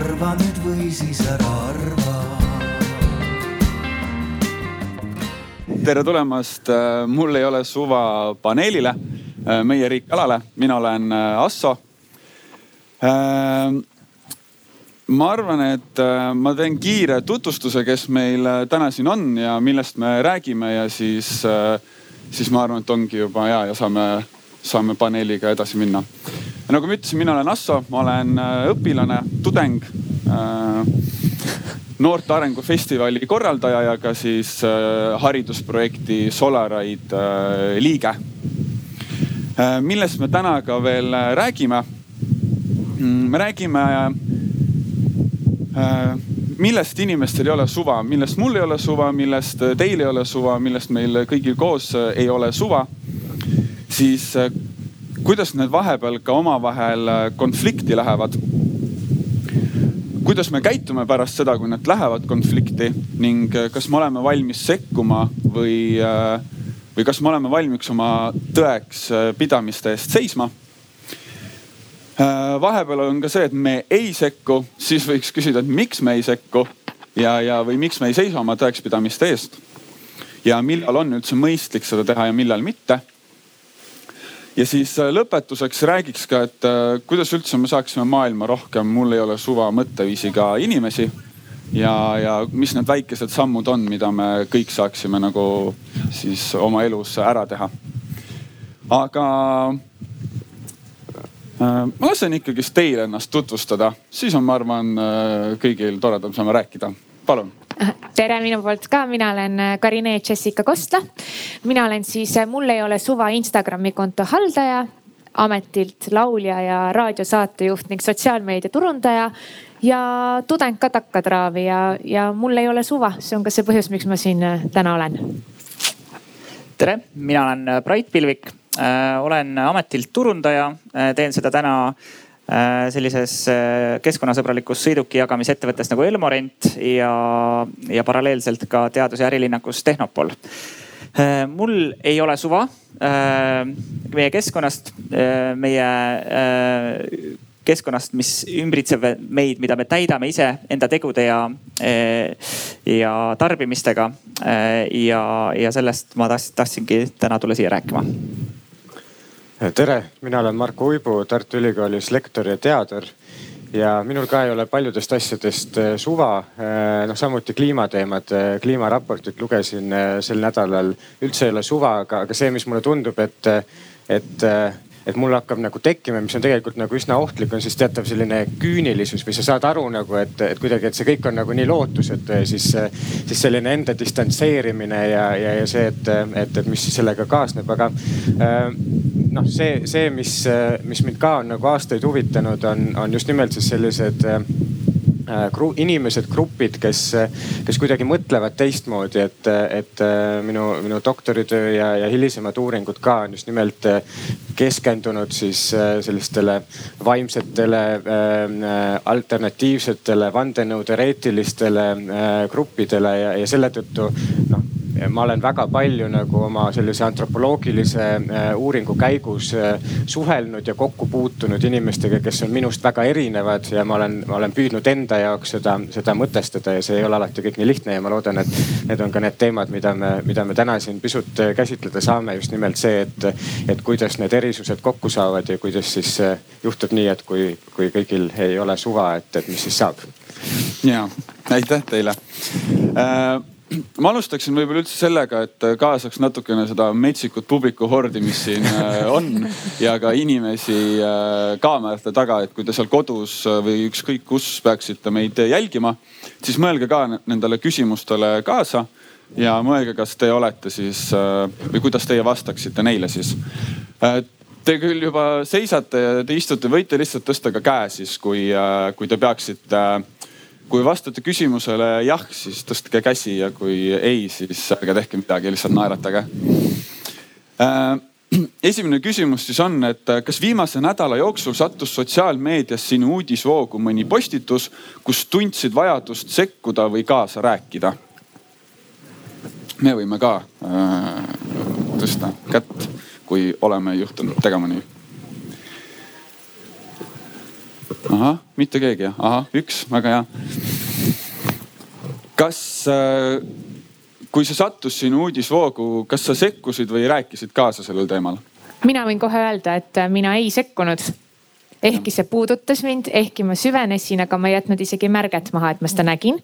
arva nüüd või siis ära arva. tere tulemast Mul ei ole suva paneelile, meie riik alale, mina olen Asso ma arvan, et äh, ma teen kiire tutvustuse, kes meil äh, täna siin on ja millest me räägime ja siis, äh, siis ma arvan, et ongi juba hea ja saame, saame paneeliga edasi minna. Nagu ma ütlesin, mina olen Asso, ma olen õpilane, tudeng noorte arengufestivali korraldaja ja ka siis haridusprojekti Solaride liige. millest me täna ka veel räägime? Mm, me räägime Äh, millest inimestel ei ole suva, millest mul ei ole suva, millest teil ei ole suva, millest meil kõigil koos äh, ei ole suva. siis äh, kuidas need vahepeal ka omavahel konflikti lähevad. kuidas me käitume pärast seda, kui nad lähevad konflikti ning kas me oleme valmis sekkuma või, või kas me oleme valmis oma tõeks pidamiste eest seisma Äh, vahepeal on ka see, et me ei sekku, siis võiks küsida, et miks me ei sekku ja, ja, või miks me ei seisa oma tõekspidamiste eest. ja millal on üldse mõistlik seda teha ja millal mitte. Ja siis äh, lõpetuseks räägiks ka, et äh, kuidas üldse me saaksime maailma rohkem, mul ei ole suva mõtteviisiga inimesi. ja, ja mis need väikesed sammud on, mida me kõik saaksime nagu siis oma elus ära teha. aga Äh, ma lasen ikkagist teil ennast tutvustada, siis on, ma arvan, kõigil toredam saame rääkida. Palun. Tere minu poolt ka, mina olen äh, Karine Jessica Kostla. mina olen siis Mul ei ole suva Instagrami konto haldaja, ametilt laulja ja raadiosaatejuht ning sotsiaalmeedia turundaja ja tudeng ka takkatraavi ja, ja mul ei ole suva, see on ka see põhjus, miks ma siin täna olen. tere, mina olen Brait Pilvik. Äh, olen ametilt turundaja, äh, teen seda täna äh, sellises keskkonnasõbralikus sõiduki jagamisettevõttes nagu Elmorent ja, ja paralleelselt ka teadus- ja ärilinnakus Tehnopol. mul ei ole suva meie keskkonnast, meie keskkonnast, mis ümbritseb meid, mida me täidame ise enda tegude ja, ja tarbimistega. ja, ja sellest ma tahtsingi täna tulla siia rääkima tere, mina olen Marko Uibu Tartu Ülikoolis lektor ja teadur ja minul ka ei ole paljudest asjadest äh, suva. Äh, noh, samuti kliimateemad, äh, kliimaraportit lugesin sel nädalal, üldse ei ole suva, aga, aga see, mis mulle tundub, et, et et mul hakkab nagu tekkima, mis on tegelikult nagu üsna ohtlik, on siis teatav selline küünilisus või sa saad aru nagu, et, et kuidagi, et see kõik on nagu nii lootusetu ja siis, siis selline enda distantseerimine ja, ja, ja see, et, et, et mis siis sellega kaasneb, aga noh, see, see, mis, mis mind ka on nagu aastaid huvitanud, on, on just nimelt siis sellised gru, inimesed, grupid, kes, kes kuidagi mõtlevad teistmoodi, et, et äh, minu, minu doktoritöö ja, ja hilisemad uuringud ka on just nimelt äh, keskendunud siis sellistele vaimsetele, alternatiivsetele, vandenõuteoreetilistele gruppidele ja, ja selle tõttu noh ma olen väga palju nagu oma sellise antropoloogilise äh, uuringu käigus äh, suhelnud ja kokku puutunud inimestega, kes on minust väga erinevad ja ma olen, ma olen püüdnud enda jaoks seda, seda mõtestada ja see ei ole alati kõik nii lihtne ja ma loodan, et need on ka need teemad, mida me, mida me täna siin pisut äh, käsitleda saame. just nimelt see, et, et kuidas need erisused kokku saavad ja kuidas siis juhtub nii, et kui, kui kõigil ei ole suva, et, et mis siis saab. ja aitäh teile äh ma alustaksin võib-olla üldse sellega, et kaasaks natukene seda metsikut publiku hordi, mis siin äh, on ja ka inimesi äh, kaamerate taga, et kui te seal kodus või ükskõik kus peaksite meid jälgima, siis mõelge ka nendele küsimustele kaasa ja mõelge, kas te olete siis äh, või kuidas teie vastaksite neile siis. Te küll juba seisate ja te istute, võite lihtsalt tõsta ka käe siis, kui, kui te peaksite kui vastate küsimusele jah, siis tõstke käsi ja kui ei, siis ärge tehke midagi, lihtsalt naeratage. Äh, esimene küsimus siis on, et kas viimase nädala jooksul sattus sotsiaalmeedias sinu uudisvoogu mõni postitus, kus tundsid vajadust sekkuda või kaasa rääkida? me võime ka äh, tõsta kätt, kui oleme juhtunud tegema nii. Ahah, mitte keegi jah, ahah, üks, väga hea. kas äh, kui see sattus sinu uudisvoogu, kas sa sekkusid või rääkisid kaasa sellel teemal? mina võin kohe öelda, et mina ei sekkunud ehkki see puudutas mind, ehkki ma süvenesin, aga ma ei jätnud isegi märget maha, et ma seda nägin.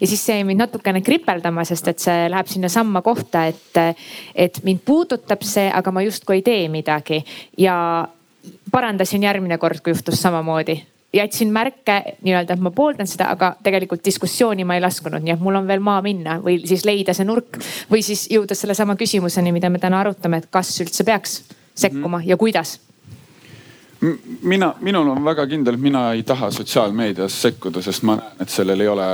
ja siis see jäi mind natukene kripeldama, sest et see läheb sinnasamma kohta, et, et mind puudutab see, aga ma justkui ei tee midagi ja parandasin järgmine kord, kui juhtus samamoodi jätsin märke nii-öelda, et ma pooldan seda, aga tegelikult diskussiooni ma ei laskunud, nii et mul on veel maa minna või siis leida see nurk või siis jõuda sellesama küsimuseni, mida me täna arutame, et kas üldse peaks sekkuma mm -hmm. ja kuidas mina, minul on väga kindel, et mina ei taha sotsiaalmeedias sekkuda, sest ma näen, et sellel ei ole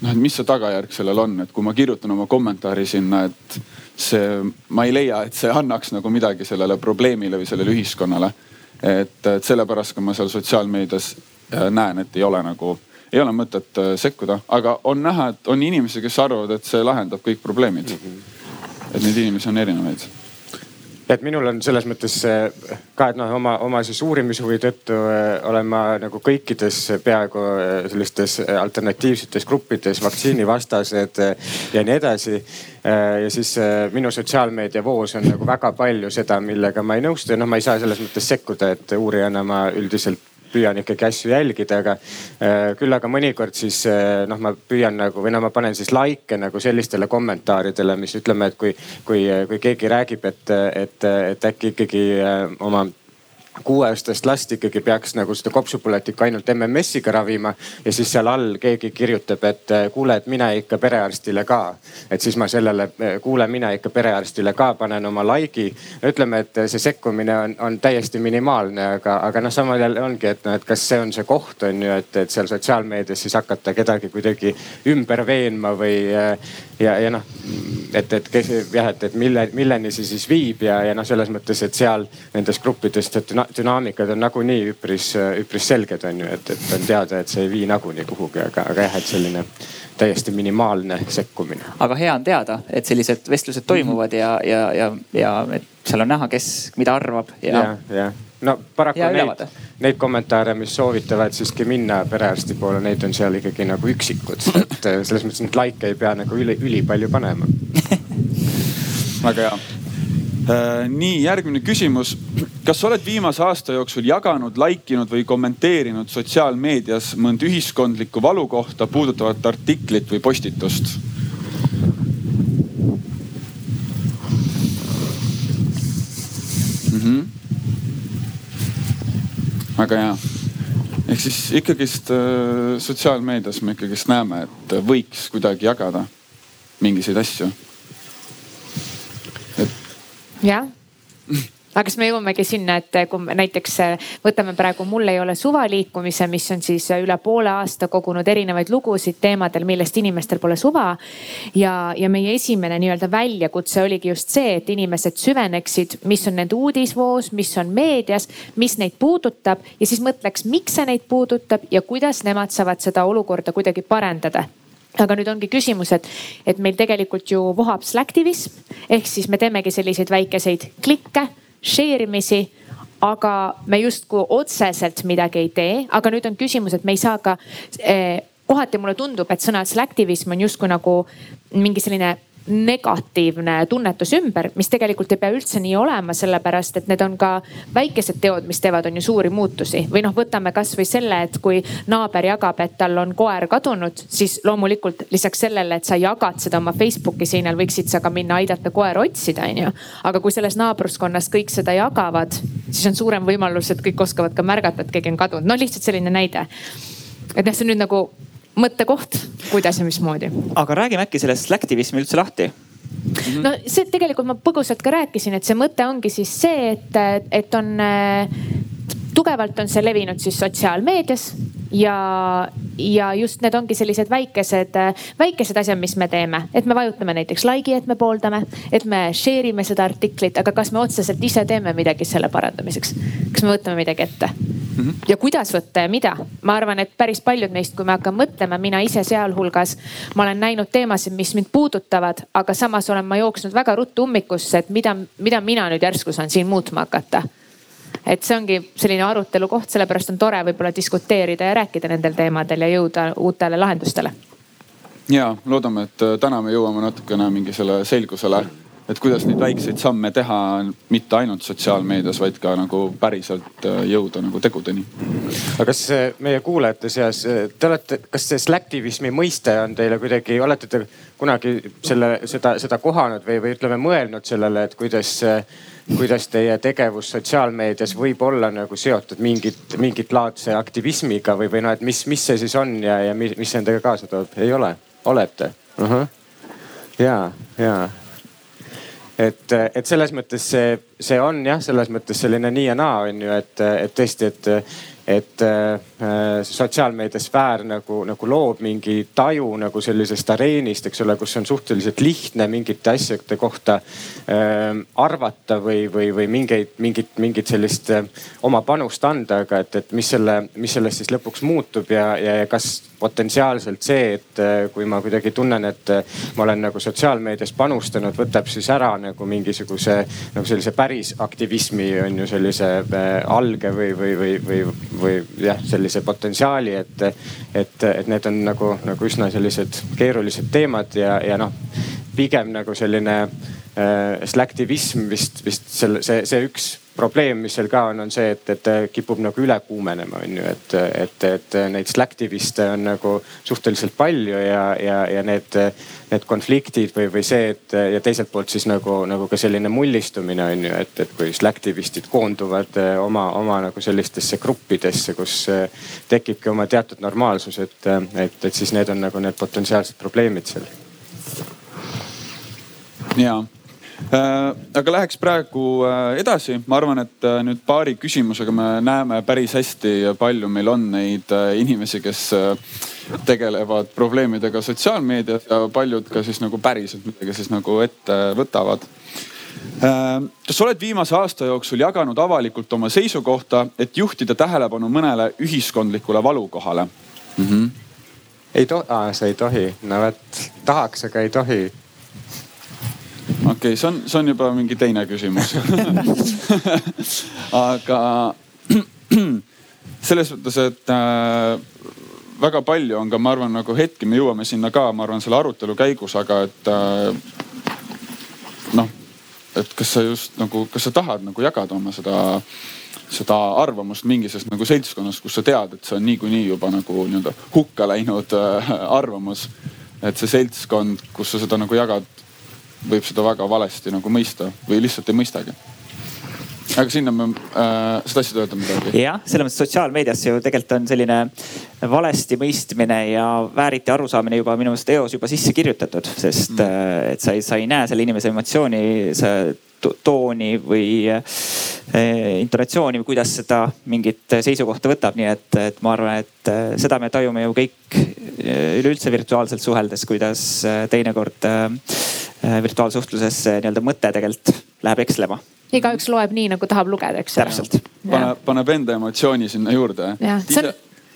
noh, et mis see tagajärg sellel on, et kui ma kirjutan oma kommentaari sinna, et see, ma ei leia, et see annaks nagu midagi sellele probleemile või sellele ühiskonnale. Et, et sellepärast ka ma seal sotsiaalmeedias äh, näen, et ei ole nagu, ei ole mõtet äh, sekkuda, aga on näha, et on inimesi, kes arvavad, et see lahendab kõik probleemid. et neid inimesi on erinevaid et minul on selles mõttes ka, et noh, oma, oma siis uurimishuvi tõttu äh, olen ma nagu kõikides peaaegu äh, sellistes alternatiivsetes gruppides, vaktsiinivastased äh, ja nii edasi. ja siis minu sotsiaalmeediavoos on nagu väga palju seda, millega ma ei nõustu ja noh, ma ei saa selles mõttes sekkuda, et uurijana ma üldiselt püüan ikkagi asju jälgida, aga äh, küll aga mõnikord siis äh, noh, ma püüan nagu või no ma panen siis likee nagu sellistele kommentaaridele, mis ütleme, et kui, kui, kui keegi räägib, et, et, et äkki ikkagi äh, oma kuueaastast last ikkagi peaks nagu seda kopsupõletikku ainult MMS-iga ravima ja siis seal all keegi kirjutab, et eh, kuule, et mine ikka perearstile ka. et siis ma sellele, eh, kuule, mine ikka perearstile ka, panen oma like'i. ütleme, et see sekkumine on, on täiesti minimaalne, aga, aga noh, samal ajal ongi, et noh, et kas see on see koht on ju, et, et seal sotsiaalmeedias siis hakata kedagi kuidagi ümber veenma või eh, ja, ja noh, et, et kes jah, et, et mille, milleni see siis viib ja, ja noh, selles mõttes, et seal nendes gruppides dünaamikad on nagunii üpris, üpris selged on ju, et, et on teada, et see ei vii nagunii kuhugi, aga, aga jah, et selline täiesti minimaalne sekkumine. aga hea on teada, et sellised vestlused toimuvad ja, ja, ja, ja et seal on näha, kes mida arvab ja, ja. jah, no paraku ja neid, neid kommentaare, mis soovitavad siiski minna perearsti poole, neid on seal ikkagi nagu üksikud. et selles mõttes neid likee ei pea nagu üli, ülipalju panema väga hea. Äh, nii järgmine küsimus. kas sa oled viimase aasta jooksul jaganud, like inud või kommenteerinud sotsiaalmeedias mõnd ühiskondlikku valukohta puudutavat artiklit või postitust? Mm -hmm väga hea. ehk siis ikkagist äh, sotsiaalmeedias me ikkagist näeme, et võiks kuidagi jagada mingisuguseid asju. Jah aga kas me jõuamegi sinna, et kui näiteks äh, võtame praegu Mul ei ole suva liikumise, mis on siis äh, üle poole aasta kogunud erinevaid lugusid teemadel, millest inimestel pole suva. ja, ja meie esimene nii-öelda väljakutse oligi just see, et inimesed süveneksid, mis on nende uudisvoos, mis on meedias, mis neid puudutab ja siis mõtleks, miks see neid puudutab ja kuidas nemad saavad seda olukorda kuidagi parendada aga nüüd ongi küsimus, et, et meil tegelikult ju vohab slacktivism ehk siis me teemegi selliseid väikeseid klikke share imisi aga me justkui otseselt midagi ei tee, aga nüüd on küsimus, et me ei saa ka eh,. kohati mulle tundub, et sõna slacktivism on justkui nagu mingi selline negatiivne tunnetus ümber, mis tegelikult ei pea üldse nii olema, sellepärast et need on ka väikesed teod, mis teevad, on ju suuri muutusi. või noh, võtame kasvõi selle, et kui naaber jagab, et tal on koer kadunud, siis loomulikult lisaks sellele, et sa jagad seda oma Facebooki seinal, võiksid sa ka minna aidata koera otsida, on ju. aga kui selles naabruskonnas kõik seda jagavad, siis on suurem võimalus, et kõik oskavad ka märgata, et keegi on kadunud. noh, lihtsalt selline näide. et noh, see on nüüd nagu mõttekoht, kuidas ja mismoodi. aga räägime äkki sellest slacktivismi üldse lahti no see tegelikult ma põgusalt ka rääkisin, et see mõte ongi siis see, et, et on tugevalt on see levinud siis sotsiaalmeedias ja, ja just need ongi sellised väikesed, väikesed asjad, mis me teeme, et me vajutame näiteks like'i, et me pooldame, et me share ime seda artiklit, aga kas me otseselt ise teeme midagi selle parandamiseks? kas me võtame midagi ette mm? -hmm. ja kuidas võtta ja mida? ma arvan, et päris paljud meist, kui me hakkame mõtlema, mina ise sealhulgas, ma olen näinud teemasid, mis mind puudutavad, aga samas olen ma jooksnud väga ruttu ummikusse, et mida, mida mina nüüd järsku saan siin muutma hakata et see ongi selline arutelu koht, sellepärast on tore võib-olla diskuteerida ja rääkida nendel teemadel ja jõuda uutele lahendustele. ja loodame, et äh, täna me jõuame natukene mingi selle selgusele et kuidas neid väikseid samme teha, mitte ainult sotsiaalmeedias, vaid ka nagu päriselt äh, jõuda nagu tegudeni. aga kas meie kuulajate seas, äh, te olete, kas see slacktivismi mõiste on teile kuidagi, olete te kunagi selle, seda, seda kohanud või, või ütleme mõelnud sellele, et kuidas kuidas teie tegevus sotsiaalmeedias võib olla nagu seotud mingit, mingit laadse aktivismiga või, või noh, et mis, mis see siis on ja, ja mis, mis see endaga kaasa toob? ei ole, olete uh? -huh. ja, ja et, et selles mõttes see, see on jah, selles mõttes selline nii ja naa on ju, et, et tõesti, et et äh, sotsiaalmeediasfäär nagu, nagu loob mingi taju nagu sellisest areenist, eks ole, kus on suhteliselt lihtne mingite asjade kohta äh, arvata või, või, või mingeid, mingit, mingit sellist äh, oma panust anda, aga et, et mis selle, mis sellest siis lõpuks muutub ja, ja, ja kas potentsiaalselt see, et äh, kui ma kuidagi tunnen, et äh, ma olen nagu sotsiaalmeedias panustanud, võtab siis ära nagu mingisuguse nagu sellise päris aktivismi on ju sellise äh, alge või, või, või, või või jah, sellise potentsiaali, et, et, et need on nagu, nagu üsna sellised keerulised teemad ja, ja noh, pigem nagu selline äh, slacktivism vist, vist selle, see, see üks probleem, mis seal ka on, on see, et, et kipub nagu üle kuumenema, on ju, et, et, et neid slacktiviste on nagu suhteliselt palju ja, ja, ja need, need konfliktid või, või see, et ja teiselt poolt siis nagu, nagu ka selline mullistumine on ju, et, et kui slacktivistid koonduvad oma, oma nagu sellistesse gruppidesse, kus tekibki oma teatud normaalsus, et, et, et siis need on nagu need potentsiaalsed probleemid seal. ja Äh, aga läheks praegu äh, edasi, ma arvan, et äh, nüüd paari küsimusega me näeme päris hästi, palju meil on neid inimesi, kes tegelevad probleemidega sotsiaalmeedias ja paljud ka siis nagu päriselt midagi siis nagu ette võtavad. kas sa oled viimase aasta jooksul jaganud avalikult oma seisukohta, et juhtida tähelepanu mõnele ühiskondlikule valukohale mm? -hmm. ei tohi, sa ei tohi, no vot tahaks, aga ei tohi okei okay,, see on, see on juba mingi teine küsimus aga selles mõttes, et äh, väga palju on ka, ma arvan, nagu hetki me jõuame sinna ka, ma arvan, selle arutelu käigus, aga et äh, noh, et kas sa just nagu, kas sa tahad nagu jagada oma seda, seda arvamust mingisugust nagu seltskonnas, kus sa tead, et see on niikuinii juba nagu nii-öelda hukka läinud äh, arvamus. et see seltskond, kus sa seda nagu jagad, võib seda väga valesti nagu mõista või lihtsalt ei mõistagi aga sinna me äh,, sa tahtsid öelda midagi? jah, selles mõttes sotsiaalmeedias ju tegelikult on selline valesti mõistmine ja vääriti arusaamine juba minu meelest eos juba sisse kirjutatud, sest mm. Äh, et sa ei, sa ei näe selle inimese emotsiooni, tooni või äh, intonatsiooni või kuidas seda mingit seisukohta võtab, nii et, et ma arvan, et äh, seda me tajume ju kõik üleüldse virtuaalselt suheldes, kuidas teinekord virtuaalsuhtluses nii-öelda mõte tegelikult läheb ekslema igaüks loeb nii, nagu tahab lugeda, eks. täpselt. paneb, paneb enda emotsiooni sinna juurde. ise,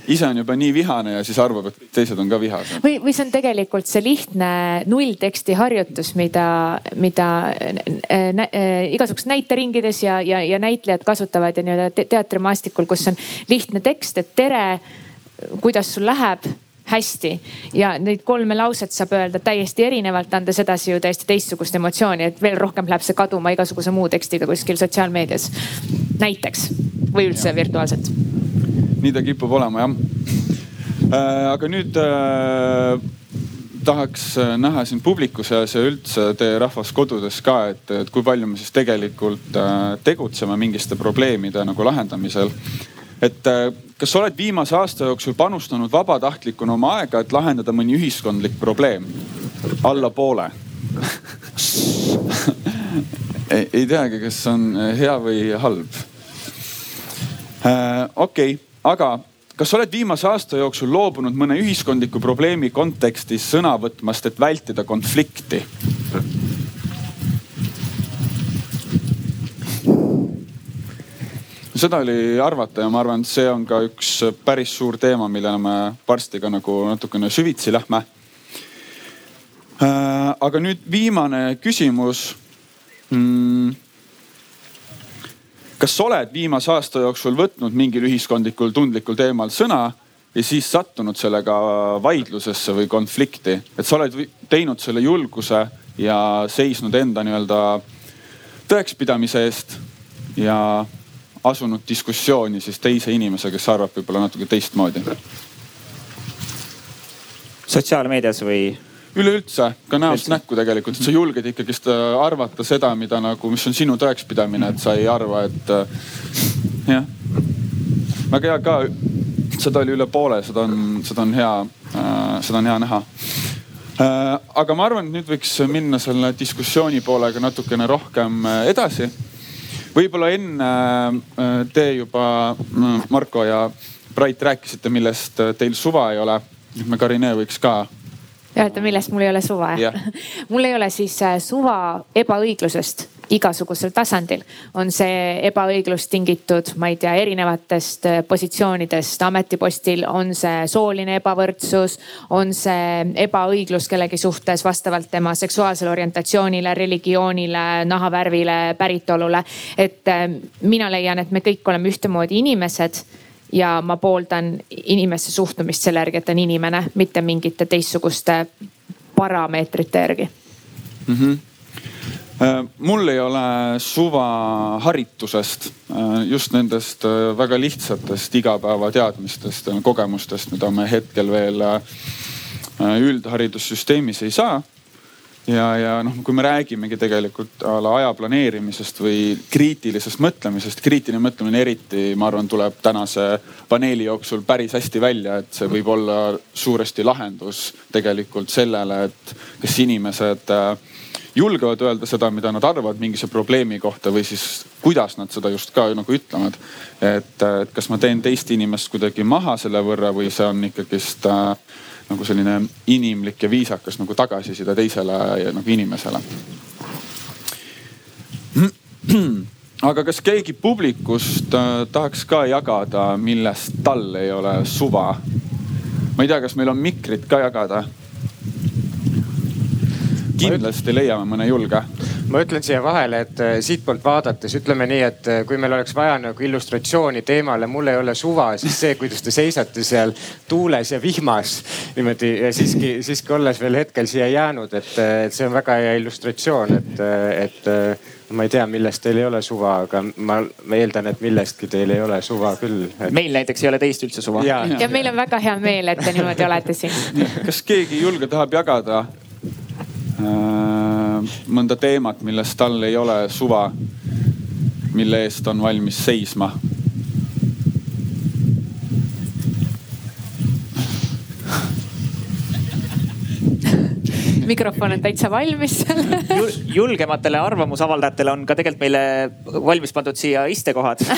ise on juba nii vihane ja siis arvab, et teised on ka vihased. või, või see on tegelikult see lihtne nullteksti harjutus, mida, mida äh, äh, igasugustes näiteringides ja, ja, ja näitlejad kasutavad ja nii-öelda teatrimaastikul, kus on lihtne tekst, et tere, kuidas sul läheb hästi ja neid kolme lauset saab öelda täiesti erinevalt, andes edasi ju täiesti teistsugust emotsiooni, et veel rohkem läheb see kaduma igasuguse muu tekstiga kuskil sotsiaalmeedias. näiteks või üldse virtuaalselt. nii ta kipub olema jah äh,. aga nüüd äh, tahaks äh, näha siin publiku seas ja üldse teie rahvas kodudes ka, et, et kui palju me siis tegelikult äh, tegutseme mingite probleemide nagu lahendamisel et äh, kas sa oled viimase aasta jooksul panustanud vabatahtlikuna oma aega, et lahendada mõni ühiskondlik probleem? alla poole ei, ei teagi, kas on hea või halb äh,. okei aga kas sa oled viimase aasta jooksul loobunud mõne ühiskondliku probleemi kontekstis sõna võtmast, et vältida konflikti? Seda oli arvata ja ma arvan, et see on ka üks päris suur teema, millele me varsti ka nagu natukene süvitsi lähme. Äh, aga nüüd viimane küsimus. Mm.. kas sa oled viimase aasta jooksul võtnud mingil ühiskondlikul tundlikul teemal sõna ja siis sattunud sellega vaidlusesse või konflikti, et sa oled teinud selle julguse ja seisnud enda nii-öelda tõekspidamise eest ja asunud diskussiooni siis teise inimesega, kes arvab võib-olla natuke teistmoodi. sotsiaalmeedias või? üleüldse ka näost näkku tegelikult, et sa julged ikkagist äh, arvata seda, mida nagu, mis on sinu tõekspidamine, et sa ei arva, et äh, jah. väga hea ka, seda oli üle poole, seda on, seda on hea äh,, seda on hea näha äh,. aga ma arvan, et nüüd võiks minna selle diskussiooni poolega natukene rohkem äh, edasi. Võib-olla enne äh, te juba, Marko ja Brait rääkisite, millest teil suva ei ole. nüüd me Karine võiks ka öelda, millest mul ei ole suva yeah. mul ei ole siis äh, suva ebaõiglusest igasugusel tasandil. on see ebaõiglus tingitud, ma ei tea, erinevatest äh, positsioonidest ametipostil, on see sooline ebavõrdsus, on see ebaõiglus kellegi suhtes vastavalt tema seksuaalsele orientatsioonile, religioonile, nahavärvile, päritolule. et äh, mina leian, et me kõik oleme ühtemoodi inimesed ja ma pooldan inimesse suhtumist selle järgi, et ta on inimene, mitte mingite teistsuguste parameetrite järgi mm. -hmm mul ei ole suva haritusest, äh, just nendest äh, väga lihtsatest igapäevateadmistest kogemustest, mida me hetkel veel üldharidussüsteemis ei saa. Ja, ja noh, kui me räägimegi tegelikult a la aja planeerimisest või kriitilisest mõtlemisest, kriitiline mõtlemine eriti, ma arvan, tuleb tänase paneeli jooksul päris hästi välja, et see võib olla suuresti lahendus tegelikult sellele, et kas inimesed äh, julgevad öelda seda, mida nad arvavad mingise probleemi kohta või siis kuidas nad seda just ka nagu ütlevad. et, äh, et kas ma teen teist inimest kuidagi maha selle võrra või see on ikkagist äh, nagu selline inimlik ja viisakas nagu tagasiside teisele nagu inimesele. aga kas keegi publikust äh, tahaks ka jagada, millest tal ei ole suva? ma ei tea, kas meil on mikrit ka jagada? Kindlasti leiame mõne julge ma ütlen siia vahele, et äh, siitpoolt vaadates ütleme nii, et äh, kui meil oleks vaja nagu illustratsiooni teemale Mul ei ole suva, siis see, kuidas te seisate seal tuules ja vihmas niimoodi ja siiski, siiski olles veel hetkel siia jäänud, et, äh, et see on väga hea illustratsioon, et, et ma ei tea, millest teil ei ole suva, aga ma, ma eeldan, et millestki teil ei ole suva küll et.... meil näiteks ei ole teist üldse suva. ja meil on väga hea meel, et te niimoodi olete siin. kas keegi ei julge, tahab jagada mõnda teemat, millest tal ei ole suva, mille eest on valmis seisma. mikrofon on täitsa valmis. Julgematele arvamusavaldajatele on ka tegelikult meile valmis pandud siia istekohad.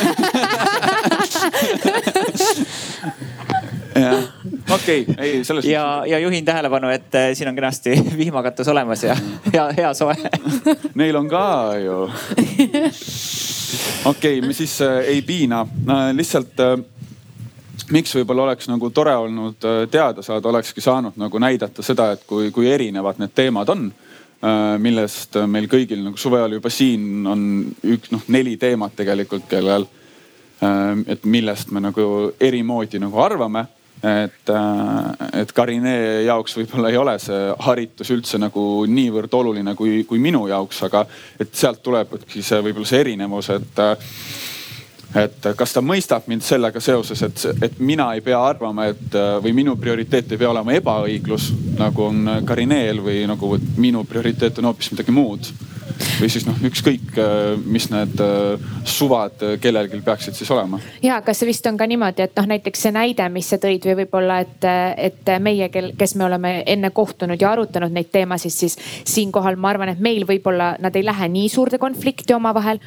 Jah, okei okay., ei selles. ja, ja juhin tähelepanu, et äh, siin on kenasti vihmakatus olemas ja hea, hea soe. Neil on ka ju. okei okay,, me siis äh, ei piina äh,, lihtsalt äh, miks võib-olla oleks nagu tore olnud äh, teada saada, olekski saanud nagu näidata seda, et kui, kui erinevad need teemad on millest meil kõigil nagu suve ajal juba siin on üks noh, neli teemat tegelikult, kellel, et millest me nagu eri moodi nagu arvame et, äh, et Karine jaoks võib-olla ei ole see haritus üldse nagu niivõrd oluline kui, kui minu jaoks, aga et sealt tulebki see võib-olla see erinevus, et äh, et kas ta mõistab mind sellega seoses, et, et mina ei pea arvama, et äh, või minu prioriteet ei pea olema ebaõiglus, nagu on Karineel või nagu minu prioriteet on hoopis midagi muud või siis noh, ükskõik, äh, mis need äh, suvad äh, kellelgi peaksid siis olema. ja, aga see vist on ka niimoodi, et noh, näiteks see näide, mis sa tõid või võib-olla, et, et meie, kel, kes me oleme enne kohtunud ja arutanud neid teemasid, siis siinkohal ma arvan, et meil võib-olla nad ei lähe nii suurde konflikti omavahel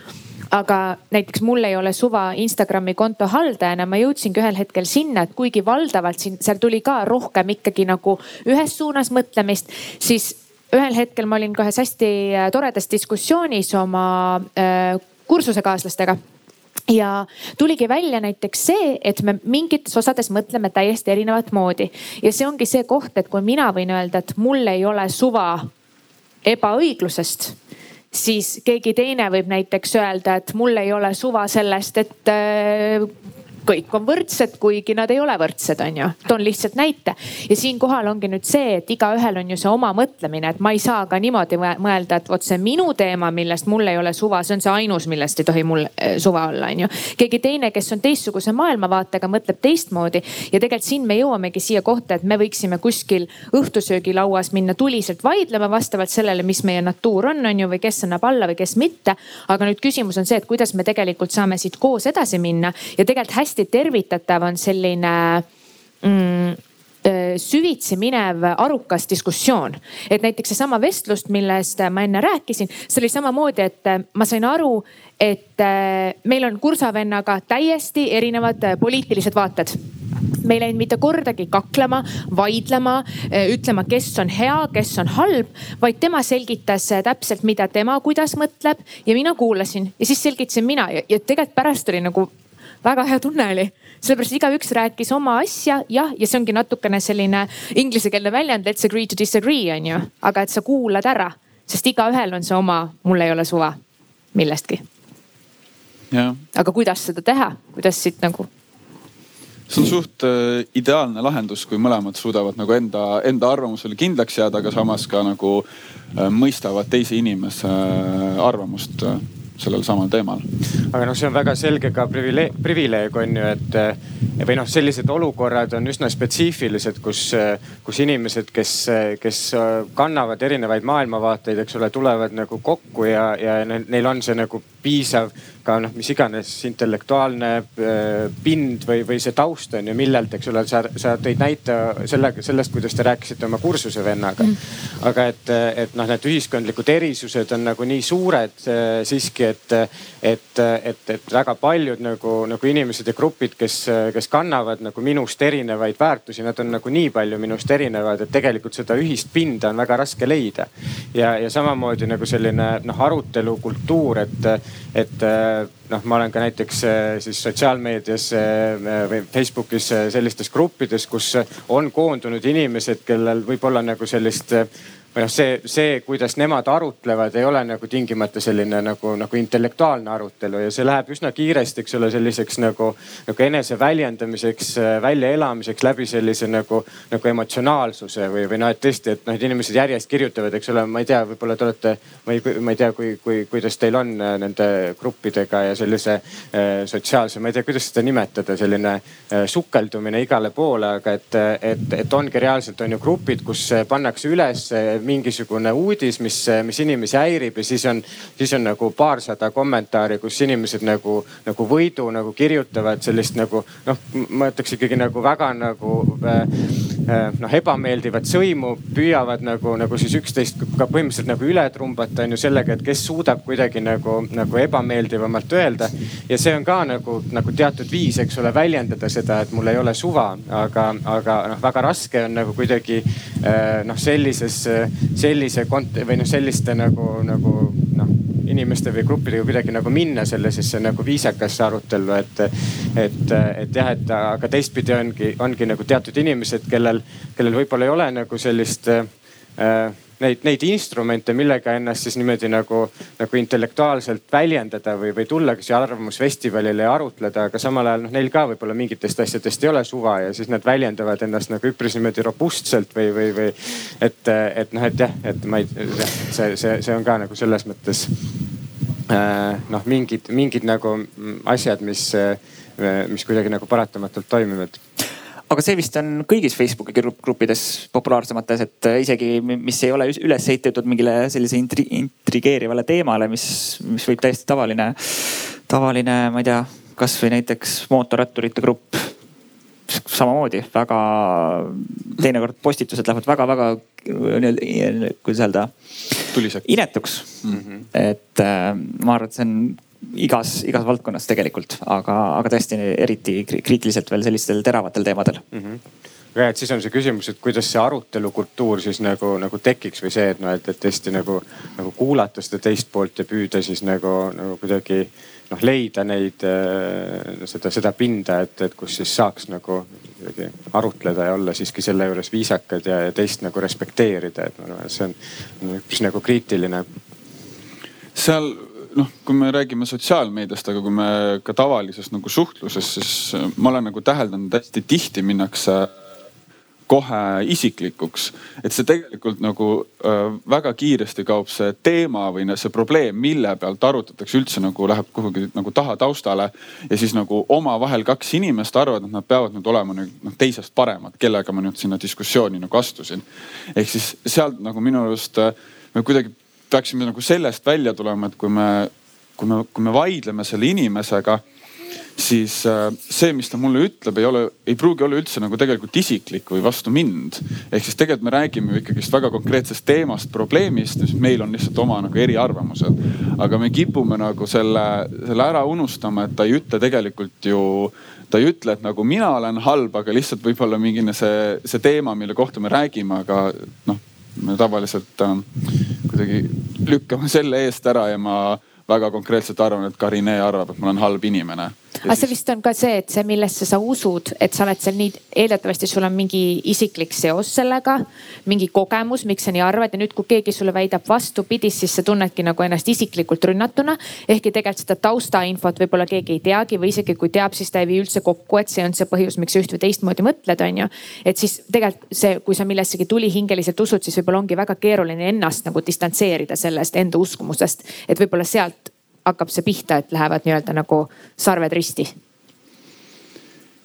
aga näiteks mul ei ole suva Instagrami konto haldajana, ma jõudsingi ühel hetkel sinna, et kuigi valdavalt siin, seal tuli ka rohkem ikkagi nagu ühes suunas mõtlemist, siis ühel hetkel ma olin ka ühes hästi äh, toredas diskussioonis oma äh, kursusekaaslastega. Ja tuligi välja näiteks see, et me mingites osades mõtleme täiesti erinevat moodi. Ja see ongi see koht, et kui mina võin öelda, et mul ei ole suva ebaõiglusest siis keegi teine võib näiteks öelda, et mul ei ole suva sellest, et äh, kõik on võrdsed, kuigi nad ei ole võrdsed, on ju. toon lihtsalt näite ja siinkohal ongi nüüd see, et igaühel on ju see oma mõtlemine, et ma ei saa ka niimoodi mõelda, et vot see minu teema, millest mul ei ole suva, see on see ainus, millest ei tohi mul eh, suva olla, on ju. keegi teine, kes on teistsuguse maailmavaatega, mõtleb teistmoodi ja tegelikult siin me jõuamegi siia kohta, et me võiksime kuskil õhtusöögilauas minna tuliselt vaidlema vastavalt sellele, mis meie natuur on, on ju, või kes annab alla või kes mitte. aga nüüd küsimus on see, et kuidas me tegelikult saame siit koos edasi minna ja tegelikult hästi hästi tervitatav on selline mm, süvitsi minev arukas diskussioon. et näiteks seesama vestlust, millest ma enne rääkisin, see oli samamoodi, et ma sain aru, et meil on kursavennaga täiesti erinevad poliitilised vaated. Me ei läinud mitte kordagi kaklema, vaidlema, ütlema, kes on hea, kes on halb, vaid tema selgitas täpselt, mida tema, kuidas mõtleb ja mina kuulasin. Ja siis selgitasin mina. Ja, ja tegelikult pärast oli nagu väga hea tunne oli. sellepärast igaüks rääkis oma asja, jah, ja see ongi natukene selline inglisekeelne väljend, let's agree to disagree on ju, aga et sa kuulad ära, sest igaühel on see oma, mul ei ole suva millestki. aga kuidas seda teha, kuidas siit nagu? See on suht äh, ideaalne lahendus, kui mõlemad suudavad nagu enda, enda arvamusele kindlaks jääda, aga samas ka nagu äh, mõistavad teise inimese äh, arvamust sellel samal teemal. aga noh, see on väga selge ka privileeg, privileeg on ju, et eh, või noh, sellised olukorrad on üsna spetsiifilised, kus, kus inimesed, kes, kes kannavad erinevaid maailmavaateid, eks ole, tulevad nagu kokku ja, ja neil on see nagu piisav ka noh, mis iganes intellektuaalne äh, pind või, või see taust on ju, millelt, eks ole, sa, sa tõid näite sellega, sellest, kuidas te rääkisite oma kursuse vennaga mm.. aga et, et noh, need ühiskondlikud erisused on nagu nii suured äh, siiski, et, et, et, et väga paljud nagu, nagu inimesed ja grupid, kes, kes kannavad nagu minust erinevaid väärtusi, nad on nagu nii palju minust erinevad, et tegelikult seda ühist pinda on väga raske leida. ja, ja samamoodi nagu selline noh, arutelukultuur, et, et noh, ma olen ka näiteks äh, siis sotsiaalmeedias äh, või Facebookis sellistes gruppides, kus on koondunud inimesed, kellel võib-olla nagu sellist või noh, see, see, kuidas nemad arutlevad, ei ole nagu tingimata selline nagu, nagu intellektuaalne arutelu ja see läheb üsna kiiresti, eks ole, selliseks nagu, nagu enese väljendamiseks, väljaelamiseks läbi sellise nagu, nagu emotsionaalsuse või, või noh, et tõesti, et noh, et inimesed järjest kirjutavad, eks ole, ma ei tea, võib-olla te olete, ma ei, ma ei tea, kui, kui, kuidas teil on äh, nende gruppidega ja sellise äh, sotsiaalse, ma ei tea, kuidas seda nimetada, selline äh, sukeldumine igale poole, aga et, et, et ongi reaalselt on ju grupid, kus pannakse üles mingisugune uudis, mis, mis inimesi häirib ja siis on, siis on nagu paarsada kommentaari, kus inimesed nagu, nagu võidu nagu kirjutavad sellist nagu noh, ma ütleks ikkagi nagu väga nagu äh, äh, noh, ebameeldivat sõimu, püüavad nagu, nagu siis üksteist ka põhimõtteliselt nagu üle trumbata on ju sellega, et kes suudab kuidagi nagu, nagu ebameeldivamalt öelda. ja see on ka nagu, nagu teatud viis, eks ole, väljendada seda, et mul ei ole suva, aga, aga noh, väga raske on nagu kuidagi äh, noh, sellises sellise kont- või noh, selliste nagu, nagu noh inimeste või gruppidega kuidagi nagu minna sellisesse nagu viisakasse arutellu, et, et, et jah, et aga teistpidi ongi, ongi nagu teatud inimesed, kellel, kellel võib-olla ei ole nagu sellist äh, neid, neid instrumente, millega ennast siis niimoodi nagu, nagu intellektuaalselt väljendada või, või tullagi siia arvamusfestivalile ja arutleda, aga samal ajal noh, neil ka võib-olla mingitest asjadest ei ole suva ja siis nad väljendavad ennast nagu üpris niimoodi robustselt või, või, või et, et noh, et jah, et ma ei, see, see, see on ka nagu selles mõttes äh, noh, mingid, mingid nagu asjad, mis, mis kuidagi nagu paratamatult toimivad aga see vist on kõigis Facebooki gruppides populaarsemates, et äh, isegi mis ei ole üles ehitatud mingile sellise intri, intrigeerivale teemale, mis, mis võib täiesti tavaline, tavaline, ma ei tea, kasvõi näiteks mootorratturite grupp samamoodi väga, teinekord postitused lähevad väga-väga kuidas öelda, inetuks mm. -hmm. et äh, ma arvan, et see on igas, igas valdkonnas tegelikult, aga, aga tõesti eriti kriitiliselt veel sellistel teravatel teemadel mm. -hmm ja et siis on see küsimus, et kuidas see arutelukultuur siis nagu, nagu tekiks või see, et noh, et, et tõesti nagu, nagu kuulata seda teist poolt ja püüda siis nagu, nagu kuidagi noh, leida neid, äh, seda, seda pinda, et, et kus siis saaks nagu kuidagi arutleda ja olla siiski selle juures viisakad ja, ja teist nagu respekteerida, et ma arvan, et see on üpris nagu kriitiline seal noh, kui me räägime sotsiaalmeediast, aga kui me ka tavalises nagu suhtluses, siis ma olen nagu täheldanud, hästi tihti minnakse kohe isiklikuks. et see tegelikult nagu äh, väga kiiresti kaob see teema või see probleem, mille pealt arutatakse üldse nagu läheb kuhugi nagu taha taustale. ja siis nagu omavahel kaks inimest arvavad, et nad peavad nüüd olema nüüd noh teisest paremad, kellega ma nüüd sinna diskussiooni nagu astusin. ehk siis sealt nagu minu arust äh, me kuidagi peaksime nagu sellest välja tulema, et kui me, kui me, kui me vaidleme selle inimesega siis äh, see, mis ta mulle ütleb, ei ole, ei pruugi olla üldse nagu tegelikult isiklik või vastu mind. ehk siis tegelikult me räägime ju ikkagist väga konkreetsest teemast, probleemist, mis meil on lihtsalt oma nagu eriarvamused. aga me kipume nagu selle, selle ära unustama, et ta ei ütle tegelikult ju ta ei ütle, et nagu mina olen halb, aga lihtsalt võib-olla mingine see, see teema, mille kohta me räägime, aga noh, me tavaliselt äh, kuidagi lükkame selle eest ära ja ma väga konkreetselt arvan, et Karine arvab, et ma olen halb inimene aga see vist on ka see, et see, millesse sa usud, et sa oled seal nii, eeldatavasti sul on mingi isiklik seos sellega, mingi kogemus, miks sa nii arvad ja nüüd, kui keegi sulle väidab vastupidist, siis sa tunnedki nagu ennast isiklikult rünnatuna. ehkki tegelikult seda taustainfot võib-olla keegi ei teagi või isegi kui teab, siis ta ei vii üldse kokku, et see on see põhjus, miks sa üht või teistmoodi mõtled, on ju. et siis tegelikult see, kui sa millessegi tulihingeliselt usud, siis võib-olla ongi väga keeruline ennast nagu distantseerida sellest enda uskumusest. et võib-olla sealt hakkab see pihta, et lähevad nii-öelda nagu sarved risti?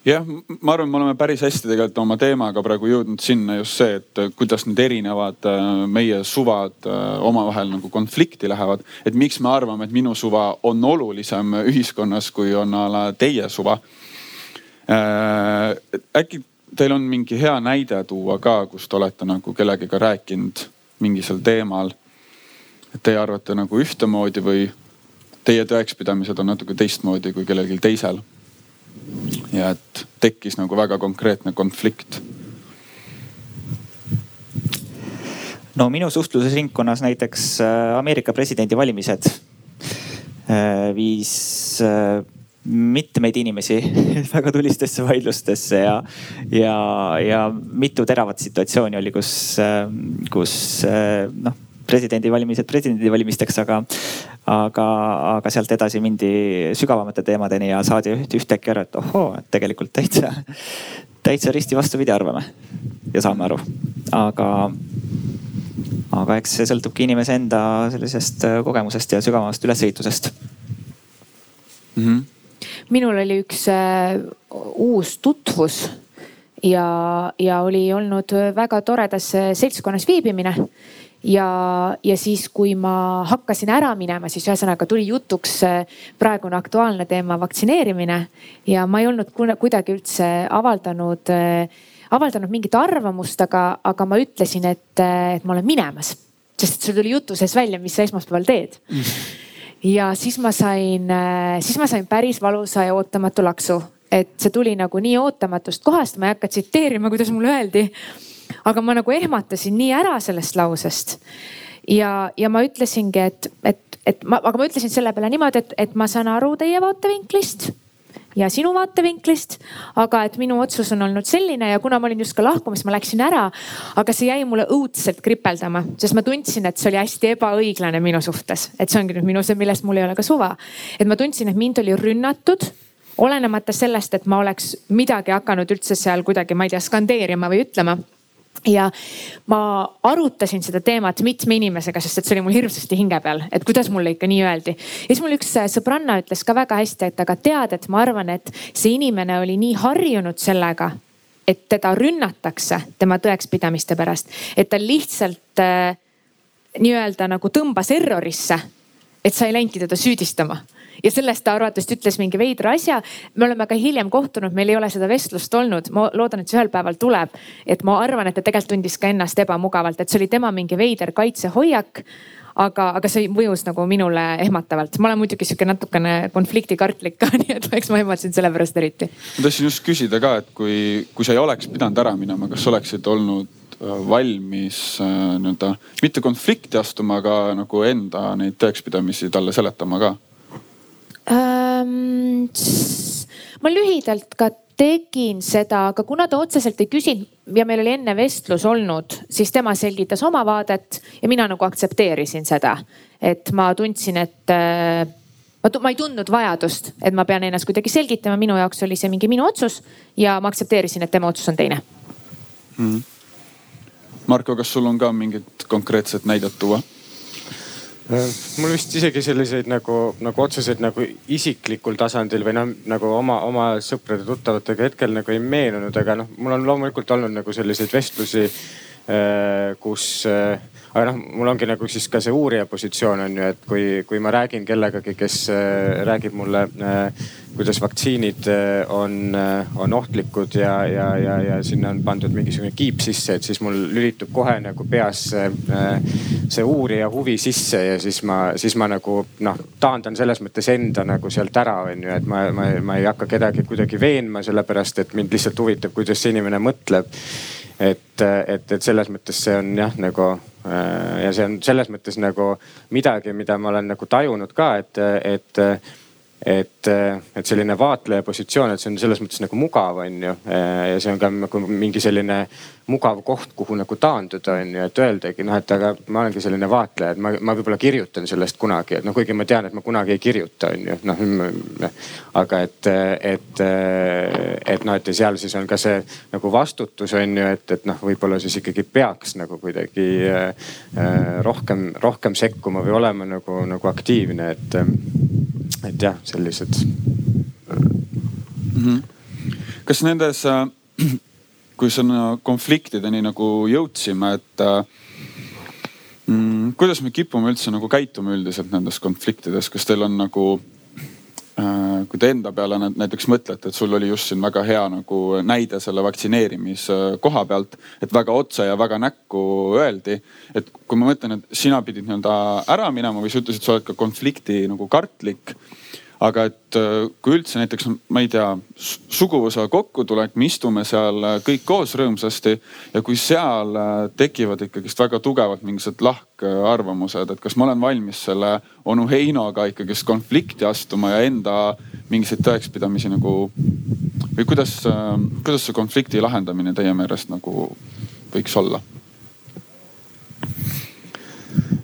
jah, ma arvan, me oleme päris hästi tegelikult oma teemaga praegu jõudnud sinna just see, et kuidas need erinevad äh, meie suvad äh, omavahel nagu konflikti lähevad. et miks me arvame, et minu suva on olulisem ühiskonnas, kui on a la teie suva. Äh, äkki teil on mingi hea näide tuua ka, kus te olete nagu kellegiga rääkinud mingisel teemal. et teie arvate nagu ühtemoodi või teie tõekspidamised on natuke teistmoodi kui kellelgi teisel. ja et tekkis nagu väga konkreetne konflikt. no minu suhtlusringkonnas näiteks äh, Ameerika presidendivalimised äh, viis äh, mitmeid inimesi väga tulistesse vaidlustesse ja, ja, ja mitu teravat situatsiooni oli, kus, kus noh presidendivalimised presidendivalimisteks, aga, aga, aga sealt edasi mindi sügavamate teemadeni ja saadi üht, ühtäkki aru, et ohoo, et tegelikult täitsa, täitsa risti vastupidi arvame ja saame aru. aga, aga eks see sõltubki inimese enda sellisest kogemusest ja sügavamast ülesehitusest mm. -hmm. minul oli üks äh, uus tutvus ja, ja oli olnud väga toredas seltskonnas viibimine ja, ja siis, kui ma hakkasin ära minema, siis ühesõnaga tuli jutuks praegune aktuaalne teema vaktsineerimine. Ja ma ei olnud kuidagi üldse avaldanud, avaldanud mingit arvamust, aga, aga ma ütlesin, et, et ma olen minemas, sest sul tuli jutu sees välja, mis sa esmaspäeval teed. Ja siis ma sain, siis ma sain päris valusa ja ootamatu laksu, et see tuli nagu nii ootamatust kohast, ma ei hakka tsiteerima, kuidas mulle öeldi aga ma nagu ehmatasin nii ära sellest lausest. ja, ja ma ütlesingi, et, et, et ma, aga ma ütlesin selle peale niimoodi, et, et ma saan aru teie vaatevinklist ja sinu vaatevinklist. aga et minu otsus on olnud selline ja kuna ma olin just ka lahkumas, ma läksin ära. aga see jäi mulle õudselt kripeldama, sest ma tundsin, et see oli hästi ebaõiglane minu suhtes. et see ongi nüüd minu see, millest mul ei ole ka suva. et ma tundsin, et mind oli rünnatud olenemata sellest, et ma oleks midagi hakanud üldse seal kuidagi, ma ei tea, skandeerima või ütlema ja ma arutasin seda teemat mitme inimesega, sest et see oli mul hirmsasti hinge peal, et kuidas mulle ikka nii öeldi. ja siis mul üks äh, sõbranna ütles ka väga hästi, et aga tead, et ma arvan, et see inimene oli nii harjunud sellega, et teda rünnatakse tema tõekspidamiste pärast, et ta lihtsalt äh, nii-öelda nagu tõmbas errorisse. et sa ei läinudki teda süüdistama ja sellest ta arvatavasti ütles mingi veidra asja. me oleme ka hiljem kohtunud, meil ei ole seda vestlust olnud, ma loodan, et see ühel päeval tuleb. et ma arvan, et ta tegelikult tundis ka ennast ebamugavalt, et see oli tema mingi veider kaitsehoiak aga, aga see mõjus nagu minule ehmatavalt. ma olen muidugi sihuke natukene konfliktikartlik ka, nii et eks ma ehmatasin selle pärast eriti. ma tahtsin just küsida ka, et kui, kui sa ei oleks pidanud ära minema, kas oleksid olnud äh, valmis äh, nii-öelda mitte konflikti astuma, aga nagu enda neid tõekspidamisi talle seletama ka ähm,? ma lühidalt ka tegin seda, aga kuna ta otseselt ei küsinud ja meil oli enne vestlus olnud, siis tema selgitas oma vaadet ja mina nagu aktsepteerisin seda. et ma tundsin, et äh, ma, ma ei tundnud vajadust, et ma pean ennast kuidagi selgitama, minu jaoks oli see mingi minu otsus ja ma aktsepteerisin, et tema otsus on teine mm.. Marko, kas sul on ka mingit konkreetset näidet tuua? Mul vist isegi selliseid nagu, nagu otseseid nagu isiklikul tasandil või noh, nagu oma, oma sõprade-tuttavatega hetkel nagu ei meenunud, aga noh, mul on loomulikult olnud nagu selliseid vestlusi, äh, kus äh, aga noh, mul ongi nagu siis ka see uurija positsioon on ju, et kui, kui ma räägin kellegagi, kes äh, räägib mulle äh,, kuidas vaktsiinid äh, on, on ohtlikud ja, ja, ja, ja sinna on pandud mingisugune kiip sisse, et siis mul lülitub kohe nagu peas see uurija huvi sisse ja siis ma, siis ma nagu noh, taandan selles mõttes enda nagu sealt ära, on ju, et ma, ma, ma ei hakka kedagi kuidagi veenma, sellepärast et mind lihtsalt huvitab, kuidas see inimene mõtleb et, et, et selles mõttes see on jah, nagu Äh, ja see on selles mõttes nagu midagi, mida ma olen nagu tajunud ka, et, et et, et selline vaatleja positsioon, et see on selles mõttes nagu mugav, on ju. ja see on ka nagu mingi selline mugav koht, kuhu nagu taanduda, on ju, et öeldagi noh, et aga ma olengi selline vaatleja, et ma, ma võib-olla kirjutan sellest kunagi, et noh, kuigi ma tean, et ma kunagi ei kirjuta, on ju, noh. aga et, et, et noh, et ja seal siis on ka see nagu vastutus on ju, et, et noh, võib-olla siis ikkagi peaks nagu kuidagi äh, rohkem, rohkem sekkuma või olema nagu, nagu aktiivne, et et jah, sellised mm. -hmm. kas nendes, äh, kui sinna konfliktideni nagu jõudsime, et äh, mm, kuidas me kipume üldse nagu käituma üldiselt nendes konfliktides, kas teil on nagu kui te enda peale näiteks mõtlete, et sul oli just siin väga hea nagu näide selle vaktsineerimise koha pealt, et väga otse ja väga näkku öeldi. et kui ma mõtlen, et sina pidid nii-öelda ära minema või sa ütlesid, sa oled ka konflikti nagu kartlik aga et äh, kui üldse näiteks, ma ei tea, suguvõsa kokkutulek, me istume seal äh, kõik koos rõõmsasti ja kui seal äh, tekivad ikkagist väga tugevalt mingisugused lahkarvamused, et kas ma olen valmis selle onu Heinoga ikkagist konflikti astuma ja enda mingisuguseid tõekspidamisi nagu või kuidas, kuidas see konflikti lahendamine teie meelest nagu võiks olla?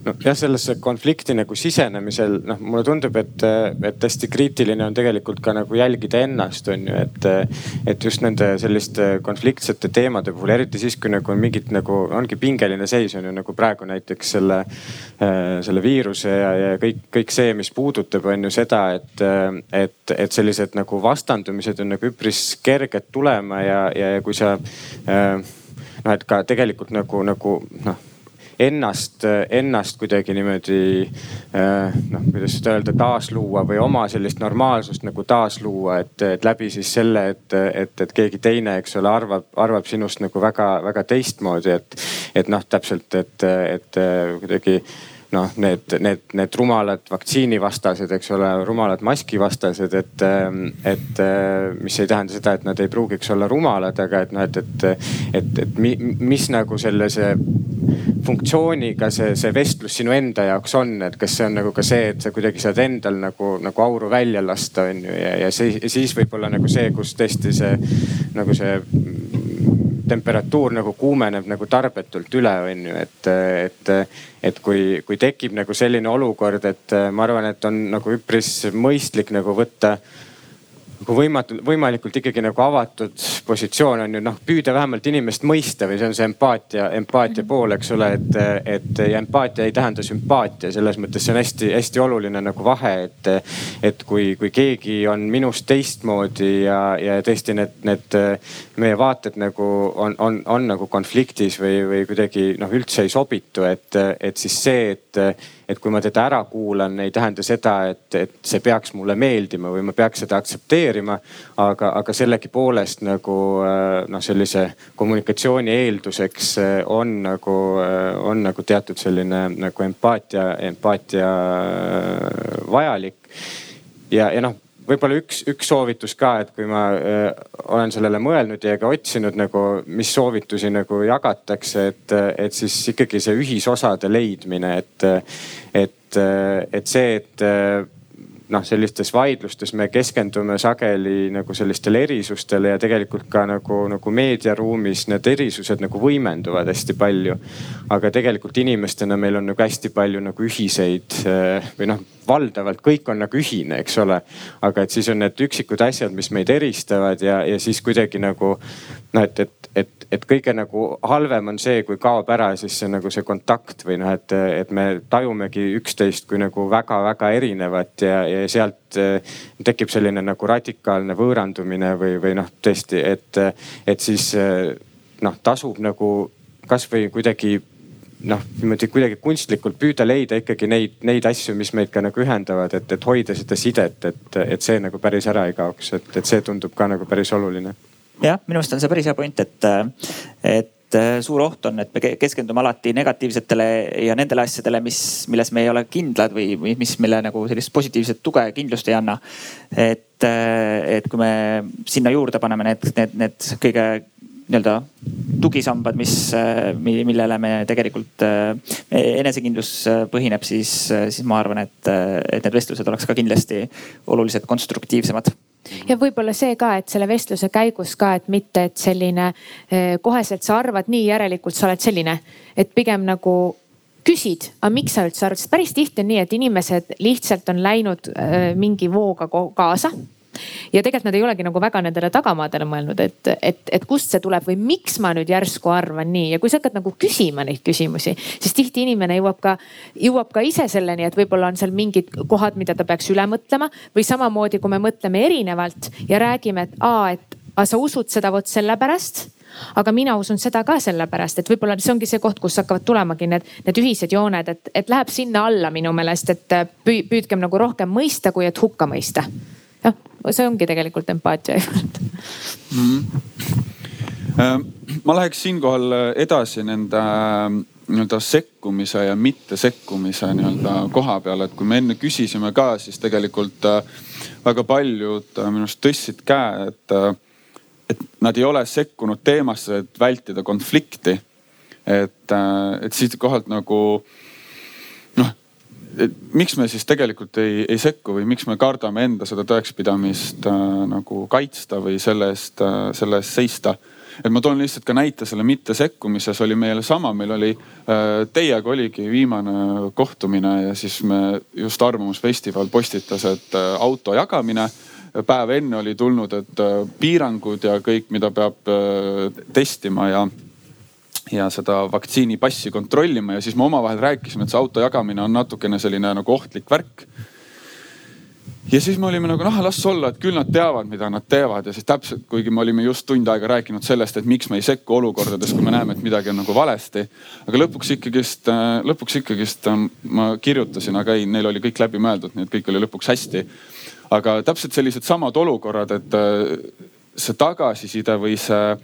Nojah, sellesse konflikti nagu sisenemisel noh, mulle tundub, et, et hästi kriitiline on tegelikult ka nagu jälgida ennast, on ju, et. et just nende selliste konfliktsete teemade puhul, eriti siis, kui nagu on mingid nagu ongi pingeline seis on ju nagu praegu näiteks selle, selle viiruse ja, ja kõik, kõik see, mis puudutab, on ju seda, et, et, et sellised nagu vastandumised on nagu üpris kerged tulema ja, ja, ja kui sa noh, et ka tegelikult nagu, nagu noh ennast, ennast kuidagi niimoodi äh, noh, kuidas seda öelda, taasluua või oma sellist normaalsust nagu taasluua, et, et läbi siis selle, et, et, et keegi teine, eks ole, arvab, arvab sinust nagu väga-väga teistmoodi, et, et noh, täpselt, et, et kuidagi noh, need, need, need rumalad vaktsiinivastased, eks ole, rumalad maskivastased, et, et mis ei tähenda seda, et nad ei pruugiks olla rumalad, aga et noh, et, et, et, et mis nagu selle, see funktsiooniga see, see vestlus sinu enda jaoks on, et kas see on nagu ka see, et sa kuidagi saad endal nagu, nagu auru välja lasta, on ju, ja, ja see, siis võib-olla nagu see, kus tõesti see nagu see temperatuur nagu kuumeneb nagu tarbetult üle, on ju, et, et, et kui, kui tekib nagu selline olukord, et ma arvan, et on nagu üpris mõistlik nagu võtta nagu võimatu, võimalikult ikkagi nagu avatud positsioon on ju noh, püüda vähemalt inimest mõista või see on see empaatia, empaatia mhm. pool, eks ole, et, et ja empaatia ei tähenda sümpaatia, selles mõttes see on hästi-hästi oluline nagu vahe, et. et kui, kui keegi on minust teistmoodi ja, ja tõesti need, need meie vaated nagu on, on, on nagu konfliktis või, või kuidagi noh, üldse ei sobitu, et, et siis see, et et kui ma teda ära kuulan, ei tähenda seda, et, et see peaks mulle meeldima või ma peaks seda aktsepteerima. aga, aga sellegipoolest nagu äh, noh, sellise kommunikatsiooni eelduseks äh, on nagu, äh, on nagu teatud selline nagu empaatia, empaatia vajalik. ja, ja noh võib-olla üks, üks soovitus ka, et kui ma öö, olen sellele mõelnud ja ka otsinud nagu, mis soovitusi nagu jagatakse, et, et siis ikkagi see ühisosade leidmine, et, et, et see, et noh, sellistes vaidlustes me keskendume sageli nagu sellistele erisustele ja tegelikult ka nagu, nagu meediaruumis need erisused nagu võimenduvad hästi palju. aga tegelikult inimestena meil on nagu hästi palju nagu ühiseid eh, või noh, valdavalt kõik on nagu ühine, eks ole. aga et siis on need üksikud asjad, mis meid eristavad ja, ja siis kuidagi nagu noh, et, et, et, et kõige nagu halvem on see, kui kaob ära siis see nagu see kontakt või noh, et, et me tajumegi üksteist kui nagu väga-väga erinevat ja, ja sealt eh, tekib selline nagu radikaalne võõrandumine või, või noh, tõesti, et, et siis eh, noh, tasub nagu kasvõi kuidagi noh, niimoodi kuidagi kunstlikult püüda leida ikkagi neid, neid asju, mis meid ka nagu ühendavad, et, et hoida seda sidet, et, et see nagu päris ära ei kaoks, et, et see tundub ka nagu päris oluline. Jah, minu meelest on see päris hea point, et, et äh, suur oht on, et me keskendume alati negatiivsetele ja nendele asjadele, mis, milles me ei ole kindlad või, või mis meile nagu sellist positiivset tuge ja kindlust ei anna. et, äh, et kui me sinna juurde paneme need, need, need kõige nii-öelda tugisambad, mis, äh, millele me tegelikult enesekindlus põhineb, siis, siis ma arvan, et, et need vestlused oleks ka kindlasti oluliselt konstruktiivsemad ja võib-olla see ka, et selle vestluse käigus ka, et mitte, et selline eh, koheselt sa arvad nii, järelikult sa oled selline, et pigem nagu küsid, aga miks sa üldse arvad, sest päris tihti on nii, et inimesed lihtsalt on läinud äh, mingi vooga kaasa ja tegelikult nad ei olegi nagu väga nendele tagamaadele mõelnud, et, et, et kust see tuleb või miks ma nüüd järsku arvan nii. Ja kui sa hakkad nagu küsima neid küsimusi, siis tihti inimene jõuab ka, jõuab ka ise selleni, et võib-olla on seal mingid kohad, mida ta peaks üle mõtlema. Või samamoodi, kui me mõtleme erinevalt ja räägime, et aa, et aga sa usud seda vot sellepärast aga mina usun seda ka sellepärast, et võib-olla see ongi see koht, kus hakkavad tulemagi need, need ühised jooned, et, et läheb sinna alla minu meelest, et püüdkem nagu rohkem mõista, kui et hukka mõista jah, see ongi tegelikult empaatia mm. -hmm. ma läheks siinkohal edasi nende äh, nii-öelda sekkumise ja mitte sekkumise nii-öelda koha peal, et kui me enne küsisime ka, siis tegelikult äh, väga paljud minu arust tõstsid käe, et, et nad ei ole sekkunud teemasse, et vältida konflikti. et, et siit kohalt nagu miks me siis tegelikult ei, ei sekku või miks me kardame enda seda tõekspidamist äh, nagu kaitsta või selle eest äh,, selle eest seista et ma toon lihtsalt ka näite selle mittesekkumises oli meil sama, meil oli äh, teiega oligi viimane kohtumine ja siis me just Arvamusfestival postitas, et äh, auto jagamine. päev enne oli tulnud, et äh, piirangud ja kõik, mida peab äh, testima ja ja seda vaktsiinipassi kontrollima ja siis me omavahel rääkisime, et see auto jagamine on natukene selline nagu ohtlik värk. ja siis me olime nagu noh, las olla, et küll nad teavad, mida nad teevad ja siis täpselt, kuigi me olime just tund aega rääkinud sellest, et miks me ei sekku olukordades, kui me näeme, et midagi on nagu valesti. aga lõpuks ikkagist, lõpuks ikkagist ma kirjutasin, aga ei, neil oli kõik läbimõeldud, nii et kõik oli lõpuks hästi. aga täpselt sellised samad olukorrad, et see tagasiside või see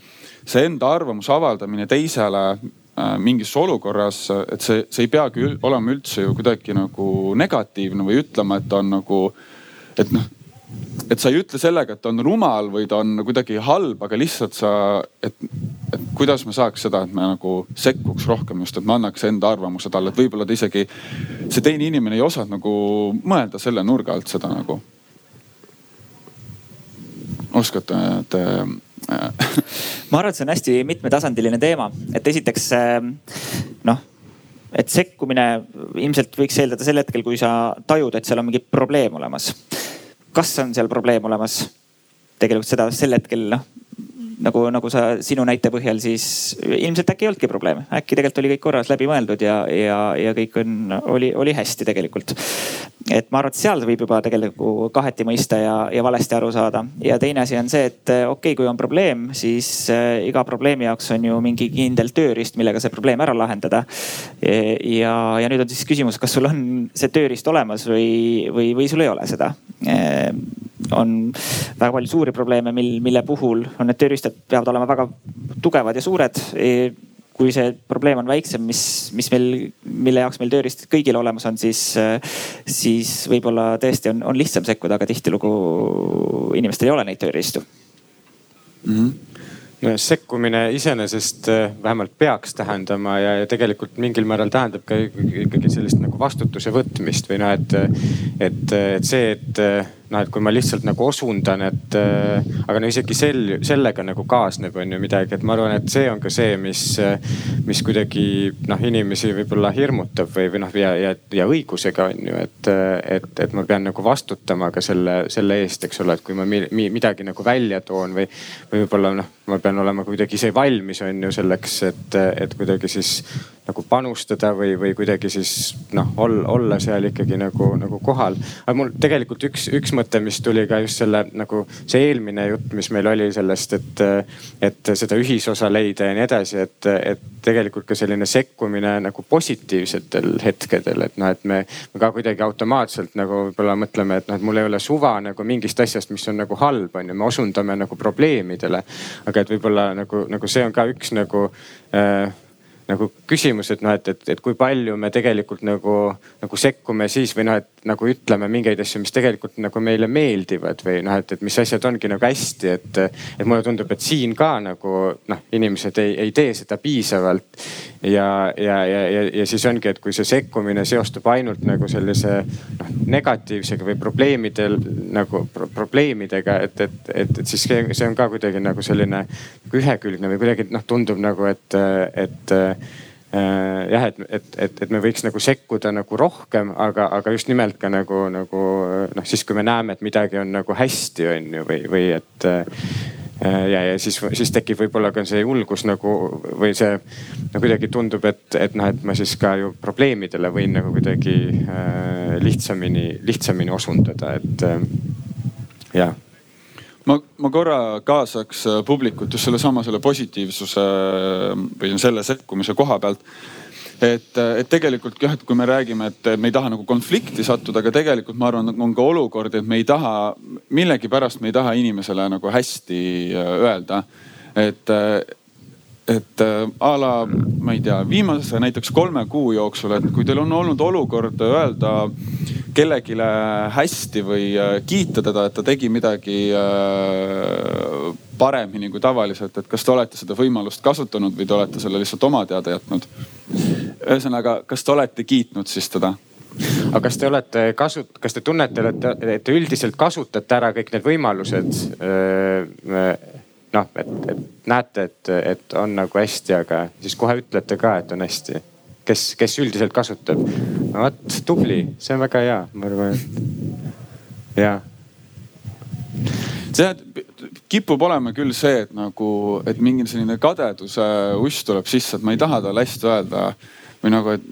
see enda arvamuse avaldamine teisele äh, mingis olukorras, et see, see ei peagi olema üldse ju kuidagi nagu negatiivne või ütlema, et ta on nagu, et noh et sa ei ütle sellega, et ta on rumal või ta on kuidagi halb, aga lihtsalt sa, et, et kuidas me saaks seda, et me nagu sekkuks rohkem just, et me annaks enda arvamuse talle, et võib-olla ta isegi, see teine inimene ei osanud nagu mõelda selle nurga alt seda nagu. oskate te ma arvan, et see on hästi mitmetasandiline teema, et esiteks ähm, noh et sekkumine ilmselt võiks eeldada sel hetkel, kui sa tajud, et seal on mingi probleem olemas. kas on seal probleem olemas? tegelikult seda sel hetkel noh, nagu, nagu sa sinu näite põhjal, siis ilmselt äkki ei olnudki probleeme, äkki tegelikult oli kõik korras, läbimõeldud ja, ja, ja kõik on, oli, oli hästi tegelikult. et ma arvan, et seal võib juba tegelikult kaheti mõista ja, ja valesti aru saada. ja teine asi on see, et okei okay,, kui on probleem, siis äh, iga probleemi jaoks on ju mingi kindel tööriist, millega see probleem ära lahendada. ja, ja nüüd on siis küsimus, kas sul on see tööriist olemas või, või, või sul ei ole seda on väga palju suuri probleeme, mil, mille puhul on need tööriistad peavad olema väga tugevad ja suured e, kui see probleem on väiksem, mis, mis meil, mille jaoks meil tööriistad kõigil olemas on, siis, siis võib-olla tõesti on, on lihtsam sekkuda, aga tihtilugu inimestel ei ole neid tööriistu mm. -hmm no sekkumine iseenesest äh, vähemalt peaks tähendama ja, ja tegelikult mingil määral tähendab ka ikkagi sellist nagu vastutuse võtmist või noh, et, et, et see, et noh, et kui ma lihtsalt nagu osundan, et äh, aga no isegi sel, sellega nagu kaasneb, on ju midagi, et ma arvan, et see on ka see, mis, mis kuidagi noh, inimesi võib-olla hirmutab või, või noh, ja, ja, ja õigusega on ju, et, et, et ma pean nagu vastutama ka selle, selle eest, eks ole, et kui ma mi, mi, midagi nagu välja toon või, või võib-olla noh, ma pean olema kuidagi ise valmis, on ju selleks, et, et kuidagi siis nagu panustada või, või kuidagi siis noh, olla, seal ikkagi nagu, nagu kohal. aga mul tegelikult üks, üks mõte, mis tuli ka just selle nagu see eelmine jutt, mis meil oli sellest, et, et seda ühisosa leida ja nii edasi, et, et tegelikult ka selline sekkumine nagu positiivsetel hetkedel, et noh, et me, me ka kuidagi automaatselt nagu võib-olla mõtleme, et noh, et mul ei ole suva nagu mingist asjast, mis on nagu halb, on ju, me osundame nagu probleemidele. aga et võib-olla nagu, nagu see on ka üks nagu äh, nagu küsimus, et noh, et, et, et kui palju me tegelikult nagu, nagu sekkume siis või noh, et nagu ütleme mingeid asju, mis tegelikult nagu meile meeldivad või noh, et, et mis asjad ongi nagu hästi, et, et mulle tundub, et siin ka nagu noh, inimesed ei, ei tee seda piisavalt. Ja, ja, ja, ja, ja siis ongi, et kui see sekkumine seostub ainult nagu sellise noh, negatiivsega või probleemidel nagu pro, probleemidega, et, et, et, et siis see, see on ka kuidagi nagu selline ühekülgne või kuidagi noh, tundub nagu, et, et Äh, jah, et, et, et, et me võiks nagu sekkuda nagu rohkem, aga, aga just nimelt ka nagu, nagu noh, siis kui me näeme, et midagi on nagu hästi, on ju, või, või et ja, ja siis, siis tekib võib-olla ka see julgus nagu või see no kuidagi tundub, et, et noh, et ma siis ka ju probleemidele võin nagu kuidagi äh, lihtsamini, lihtsamini osundada, et äh, jah ma, ma korra kaasaks äh, publikut just sellesama selle positiivsuse äh, või selle sekkumise koha pealt. Et, äh, et tegelikult jah, et kui me räägime, et me ei taha nagu konflikti sattuda, aga tegelikult ma arvan, on ka olukordi, et me ei taha, millegipärast me ei taha inimesele nagu hästi öelda. et, et a la, ma ei tea, viimase näiteks kolme kuu jooksul, et kui teil on olnud olukord öelda kellelegi hästi või äh, kiita teda, et ta tegi midagi äh, paremini kui tavaliselt, et kas te olete seda võimalust kasutanud või te olete selle lihtsalt oma teada jätnud? ühesõnaga, kas te olete kiitnud siis teda? aga kas te olete kasut-, kas te tunnete, et, et te üldiselt kasutate ära kõik need võimalused? Noh, et, et näete, et, et on nagu hästi, aga siis kohe ütlete ka, et on hästi kes, kes üldiselt kasutab. no vot, tubli, see on väga hea, ma arvan, et ja. see kipub olema küll see, et nagu, et mingi selline kadeduse uss tuleb sisse, et ma ei taha talle hästi öelda või nagu, et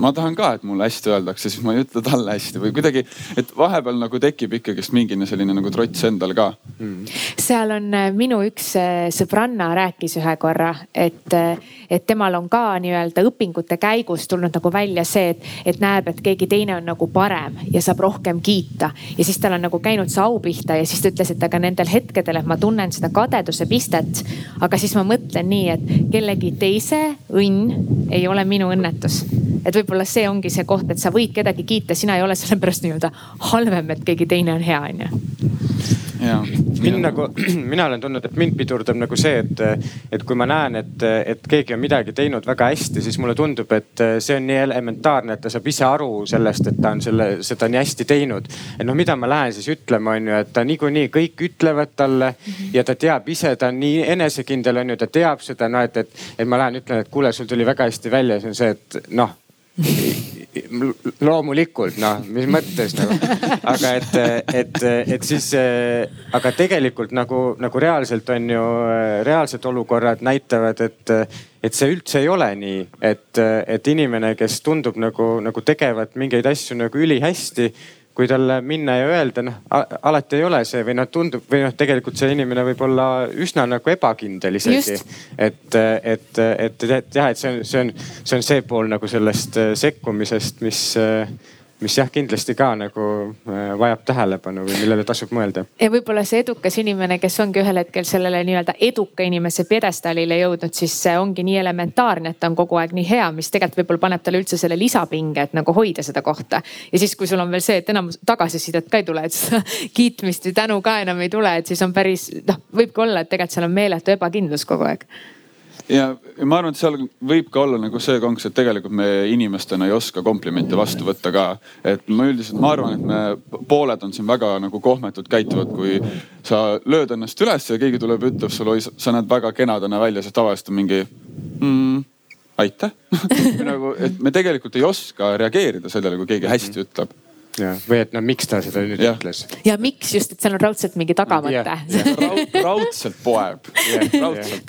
ma tahan ka, et mulle hästi öeldakse, siis ma ei ütle talle hästi või kuidagi, et vahepeal nagu tekib ikkagist mingine selline nagu trots endal ka mm.. seal on äh, minu üks äh, sõbranna rääkis ühe korra, et, äh, et temal on ka nii-öelda õpingute käigus tulnud nagu välja see, et, et näeb, et keegi teine on nagu parem ja saab rohkem kiita. ja siis tal on nagu käinud see au pihta ja siis ta ütles, et aga nendel hetkedel, et ma tunnen seda kadeduse pistet. aga siis ma mõtlen nii, et kellegi teise õnn ei ole minu õnnetus. et võib-olla see ongi see koht, et sa võid kedagi kiita, sina ei ole sellepärast nii-öelda halvem, et keegi teine on hea, onju. Mind nagu, mina olen tundnud, et mind pidurdab nagu see, et, et kui ma näen, et, et keegi on midagi teinud väga hästi, siis mulle tundub, et see on nii elementaarne, et ta saab ise aru sellest, et ta on selle, seda nii hästi teinud. et noh, mida ma lähen siis ütlema, on ju, et ta niikuinii kõik ütlevad talle ja ta teab ise, ta on nii enesekindel, on ju, ta teab seda, noh et, et, et ma lähen ütlen, et kuule, sul tuli väga hästi välja, siis on see, et noh loomulikult noh, mis mõttes nagu, aga et, et, et siis, aga tegelikult nagu, nagu reaalselt on ju, reaalsed olukorrad näitavad, et, et see üldse ei ole nii, et, et inimene, kes tundub nagu, nagu tegevat mingeid asju nagu ülihästi kui talle minna ja öelda, noh alati ei ole see või noh, tundub või noh, tegelikult see inimene võib olla üsna nagu ebakindel isegi. et, et, et, et jah, et see on, see on, see on see pool nagu sellest sekkumisest, mis mis jah, kindlasti ka nagu äh, vajab tähelepanu või millele tasub mõelda. ja võib-olla see edukas inimene, kes ongi ühel hetkel sellele nii-öelda eduka inimese pjedestaalile jõudnud, siis see ongi nii elementaarne, et ta on kogu aeg nii hea, mis tegelikult võib-olla paneb talle üldse selle lisapinge, et nagu hoida seda kohta. ja siis, kui sul on veel see, et enam tagasisidet ka ei tule, et seda kiitmist või tänu ka enam ei tule, et siis on päris noh, võibki olla, et tegelikult seal on meeletu ebakindlus kogu aeg ja ma arvan, et seal võib ka olla nagu see konks, et tegelikult me inimestena ei oska komplimente vastu võtta ka. et ma üldiselt, ma arvan, et me pooled on siin väga nagu kohmetult käituvad, kui sa lööd ennast üles ja keegi tuleb ja ütleb sulle, oi sa näed väga kena täna välja, siis tavaliselt on mingi mm, aitäh nagu, et me tegelikult ei oska reageerida sellele, kui keegi hästi ütleb ja, või et no miks ta seda nüüd ja. ütles. ja miks just, et seal on raudselt mingi tagamõte Raud, raudselt poeb.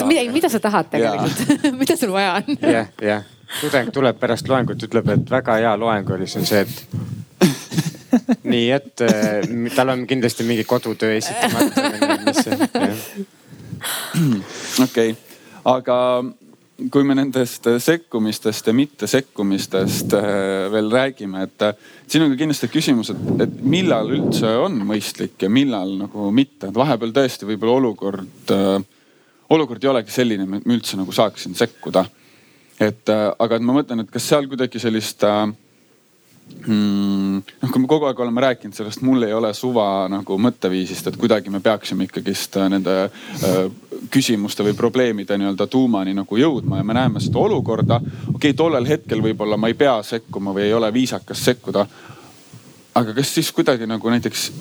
mida, mida sa tahad tegelikult mida sul vaja on? jah, jah. tudeng tuleb pärast loengut, ütleb, et väga hea loeng oli, siis on see, et nii et äh, tal on kindlasti mingi kodutöö esitamata. okei, aga kui me nendest sekkumistest ja mittesekkumistest äh, veel räägime, et siin on ka kindlasti küsimus, et, et millal üldse on mõistlik ja millal nagu mitte, et vahepeal tõesti võib-olla olukord, äh, olukord ei olegi selline, et ma üldse nagu saaksin sekkuda. et äh, aga et ma mõtlen, et kas seal kuidagi sellist äh, Hmm, noh, kui me kogu aeg oleme rääkinud sellest, mul ei ole suva nagu mõtteviisist, et kuidagi me peaksime ikkagist äh, nende äh, küsimuste või probleemide nii-öelda tuumani nagu jõudma ja me näeme seda olukorda. okei okay,, tollel hetkel võib-olla ma ei pea sekkuma või ei ole viisakas sekkuda. aga kas siis kuidagi nagu näiteks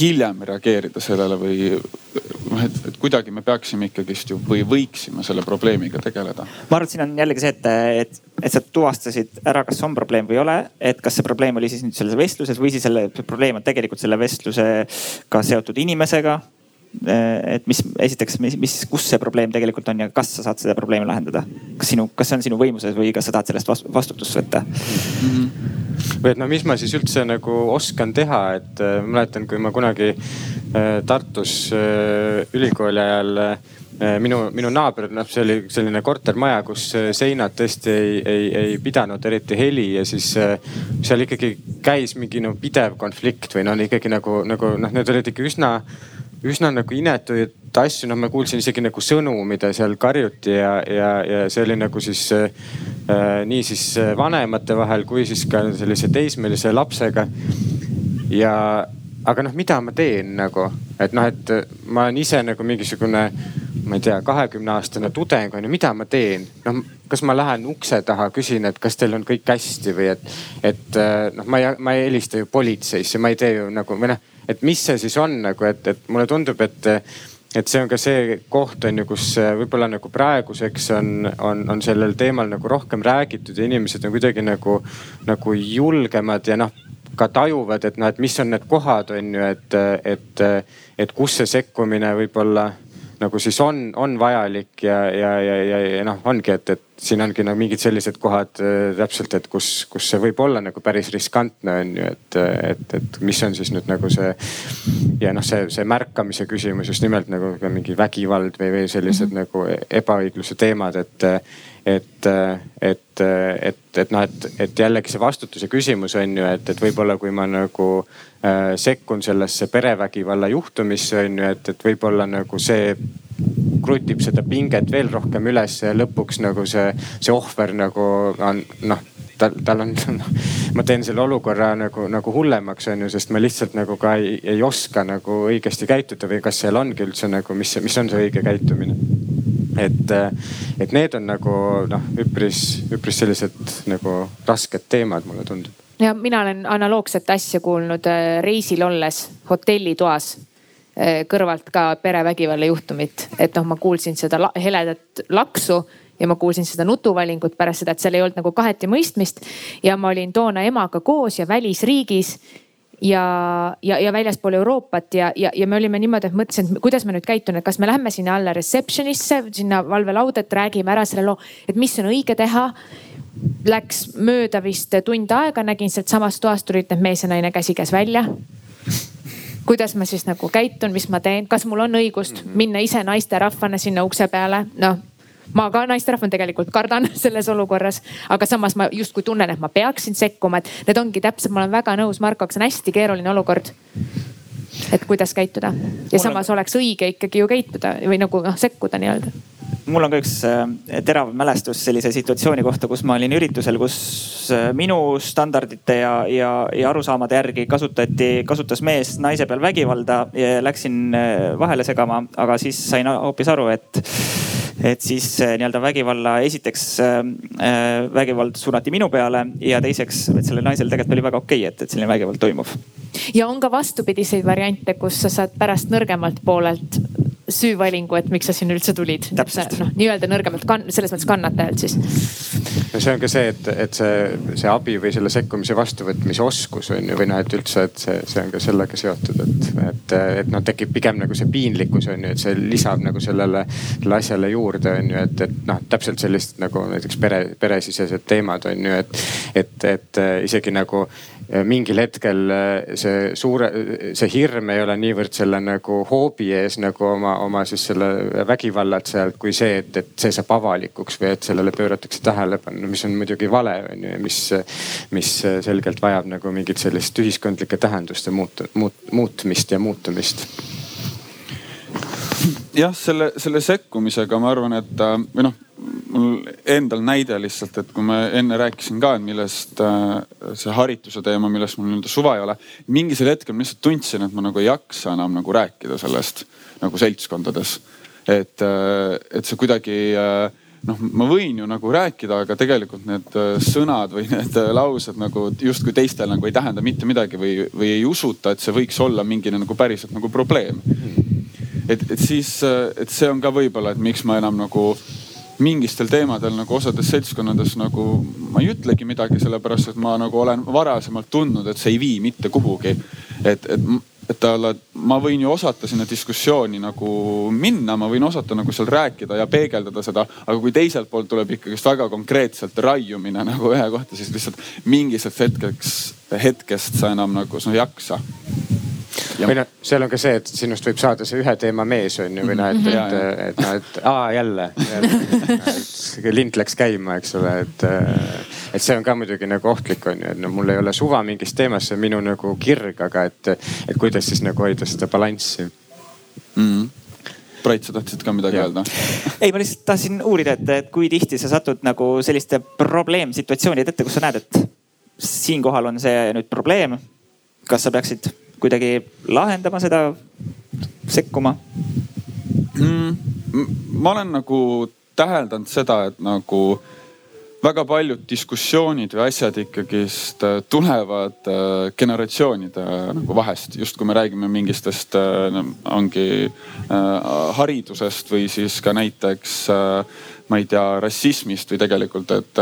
hiljem reageerida sellele või noh, et, et kuidagi me peaksime ikkagist ju või võiksime selle probleemiga tegeleda. ma arvan, et siin on jällegi see, et, et, et sa tuvastasid ära, kas on probleem või ei ole. et kas see probleem oli siis nüüd selles vestluses või siis selle probleem on tegelikult selle vestlusega seotud inimesega et mis, esiteks, mis, mis, kus see probleem tegelikult on ja kas sa saad seda probleemi lahendada? kas sinu, kas see on sinu võimuses või kas sa tahad sellest vastutust võtta mm? -hmm või et no mis ma siis üldse nagu oskan teha, et äh, mäletan, kui ma kunagi äh, Tartus äh, ülikooli ajal äh, minu, minu naaber, noh, see oli selline kortermaja, kus äh, seinad tõesti ei, ei, ei pidanud eriti heli ja siis äh, seal ikkagi käis mingi no pidev konflikt või noh, ikkagi nagu, nagu noh, need olid ikka üsna üsna nagu inetuid asju, noh ma kuulsin isegi nagu sõnu, mida seal karjuti ja, ja, ja see oli nagu siis äh, nii siis vanemate vahel kui siis ka sellise teismelise lapsega. ja, aga noh, mida ma teen nagu, et noh, et ma olen ise nagu mingisugune, ma ei tea, kahekümne aastane tudeng on ju, mida ma teen? noh, kas ma lähen ukse taha, küsin, et kas teil on kõik hästi või et, et noh, ma ei, ma ei helista ju politseisse, ma ei tee ju nagu või noh et mis see siis on nagu, et, et mulle tundub, et, et see on ka see koht on ju, kus võib-olla nagu praeguseks on, on, on sellel teemal nagu rohkem räägitud ja inimesed on kuidagi nagu, nagu julgemad ja noh ka tajuvad, et noh, et mis on need kohad, on ju, et, et, et kus see sekkumine võib-olla nagu siis on, on vajalik ja, ja, ja, ja, ja noh, ongi, et, et siin ongi nagu mingid sellised kohad äh, täpselt, et kus, kus see võib olla nagu päris riskantne on ju, et, et, et mis on siis nüüd nagu see. ja noh, see, see märkamise küsimus just nimelt nagu ka mingi vägivald või, või sellised mm -hmm. nagu ebaõigluse teemad, et et, et, et, et noh, et, et jällegi see vastutuse küsimus on ju, et, et võib-olla kui ma nagu sekkun sellesse perevägivalla juhtumisse on ju, et, et võib-olla nagu see krutib seda pinget veel rohkem üles ja lõpuks nagu see, see ohver nagu on noh tal, tal on ma teen selle olukorra nagu, nagu hullemaks on ju, sest ma lihtsalt nagu ka ei, ei oska nagu õigesti käituda või kas seal ongi üldse nagu, mis, mis on see õige käitumine et, et need on nagu noh, üpris, üpris sellised nagu rasked teemad, mulle tundub. Ja mina olen analoogset asja kuulnud äh, reisil olles hotellitoas äh, kõrvalt ka perevägivalla juhtumit, et noh, ma kuulsin seda heledat laksu ja ma kuulsin seda nutuvalingut pärast seda, et seal ei olnud nagu kahetimõistmist. ja ma olin toona emaga koos ja välisriigis ja, ja, ja väljaspool Euroopat ja, ja, ja me olime niimoodi, et mõtlesin, et kuidas ma nüüd käitun, et kas me läheme sinna alla reception'isse, sinna valvelauda, et räägime ära selle loo, et mis on õige teha. Läks mööda vist tund aega, nägin sealtsamast toast tulid need mees ja naine käsikäes välja. Kuidas ma siis nagu käitun, mis ma teen, kas mul on õigust mhm. minna ise naisterahvana sinna ukse peale, noh ma ka naisterahvana tegelikult kardan selles olukorras, aga samas ma justkui tunnen, et ma peaksin sekkuma, et need ongi täpselt, ma olen väga nõus Markoga, see on hästi keeruline olukord. et kuidas käituda. Ja samas oleks õige ikkagi ju käituda või nagu noh sekkuda nii-öelda mul on ka üks äh, terav mälestus sellise situatsiooni kohta, kus ma olin üritusel, kus äh, minu standardite ja, ja, ja arusaamade järgi kasutati, kasutas mees naise peal vägivalda ja läksin äh, vahele segama, aga siis sain hoopis aru, et et siis nii-öelda vägivalla, esiteks vägivald suunati minu peale ja teiseks, et sellel naisel tegelikult oli väga okei okay,, et, et selline vägivald toimub. ja on ka vastupidiseid variante, kus sa saad pärast nõrgemalt poolelt süüvalingu, et miks sa sinna üldse tulid. noh, nii-öelda nõrgemalt kann-, selles mõttes kannatajalt siis. no see on ka see, et, et see, see abi või selle sekkumise vastuvõtmise oskus on ju, või noh, et üldse, et see, see on ka sellega seotud, et, et, et noh, tekib pigem nagu see piinlikkus on ju, et see lisab nagu sellele, sellele asjale juurde on ju, et, et noh, täpselt sellist nagu näiteks pere, peresisesed teemad on ju, et, et, et isegi nagu mingil hetkel äh, see suure, see hirm ei ole niivõrd selle nagu hoobi ees nagu oma, oma siis selle vägivallat sealt, kui see, et, et see saab avalikuks või et sellele pööratakse tähelepanu, mis on muidugi vale on ju ja mis, mis selgelt vajab nagu mingit sellist ühiskondlike tähenduste muut-, muut-, muutmist ja muutumist. Jah, selle, selle sekkumisega ma arvan, et äh, või noh mul endal näide lihtsalt, et kui ma enne rääkisin ka, et millest äh, see harituse teema, millest mul nii-öelda suva ei ole. mingisel hetkel ma lihtsalt tundsin, et ma nagu ei jaksa enam nagu rääkida sellest nagu seltskondades. et, äh, et see kuidagi äh, noh, ma võin ju nagu rääkida, aga tegelikult need sõnad või need laused nagu justkui teistel nagu ei tähenda mitte midagi või, või ei usuta, et see võiks olla mingi nagu päriselt nagu probleem. et, et siis, et see on ka võib-olla, et miks ma enam nagu mingistel teemadel nagu osades seltskonnades nagu ma ei ütlegi midagi, sellepärast et ma nagu olen varasemalt tundnud, et see ei vii mitte kuhugi. et, et, et talle, ma võin ju osata sinna diskussiooni nagu minna, ma võin osata nagu seal rääkida ja peegeldada seda, aga kui teiselt poolt tuleb ikkagist väga konkreetselt raiumine nagu ühe kohta, siis lihtsalt mingisest hetkeks, hetkest sa enam nagu sa ei jaksa või noh, seal on ka see, et sinust võib saada see ühe teema mees on ju, või noh, et, et, et, et noh, et aa jälle, jälle. lint läks käima, eks ole, et, et see on ka muidugi nagu ohtlik on ju, et no mul ei ole suva mingist teemast, see on minu nagu kirg, aga et, et kuidas siis nagu hoida seda balanssi mm. -hmm. Brait, sa tahtsid ka midagi öelda? ei, ma lihtsalt tahtsin uurida, et, et kui tihti sa satud nagu selliste probleemsituatsioonide ette, kus sa näed, et siinkohal on see nüüd probleem. kas sa peaksid kuidagi lahendama seda, sekkuma mm,? ma olen nagu täheldanud seda, et nagu väga paljud diskussioonid või asjad ikkagist äh, tulevad äh, generatsioonide äh, nagu vahest, just kui me räägime mingistest ongi haridusest või siis ka näiteks ma ei tea, rassismist või tegelikult, et,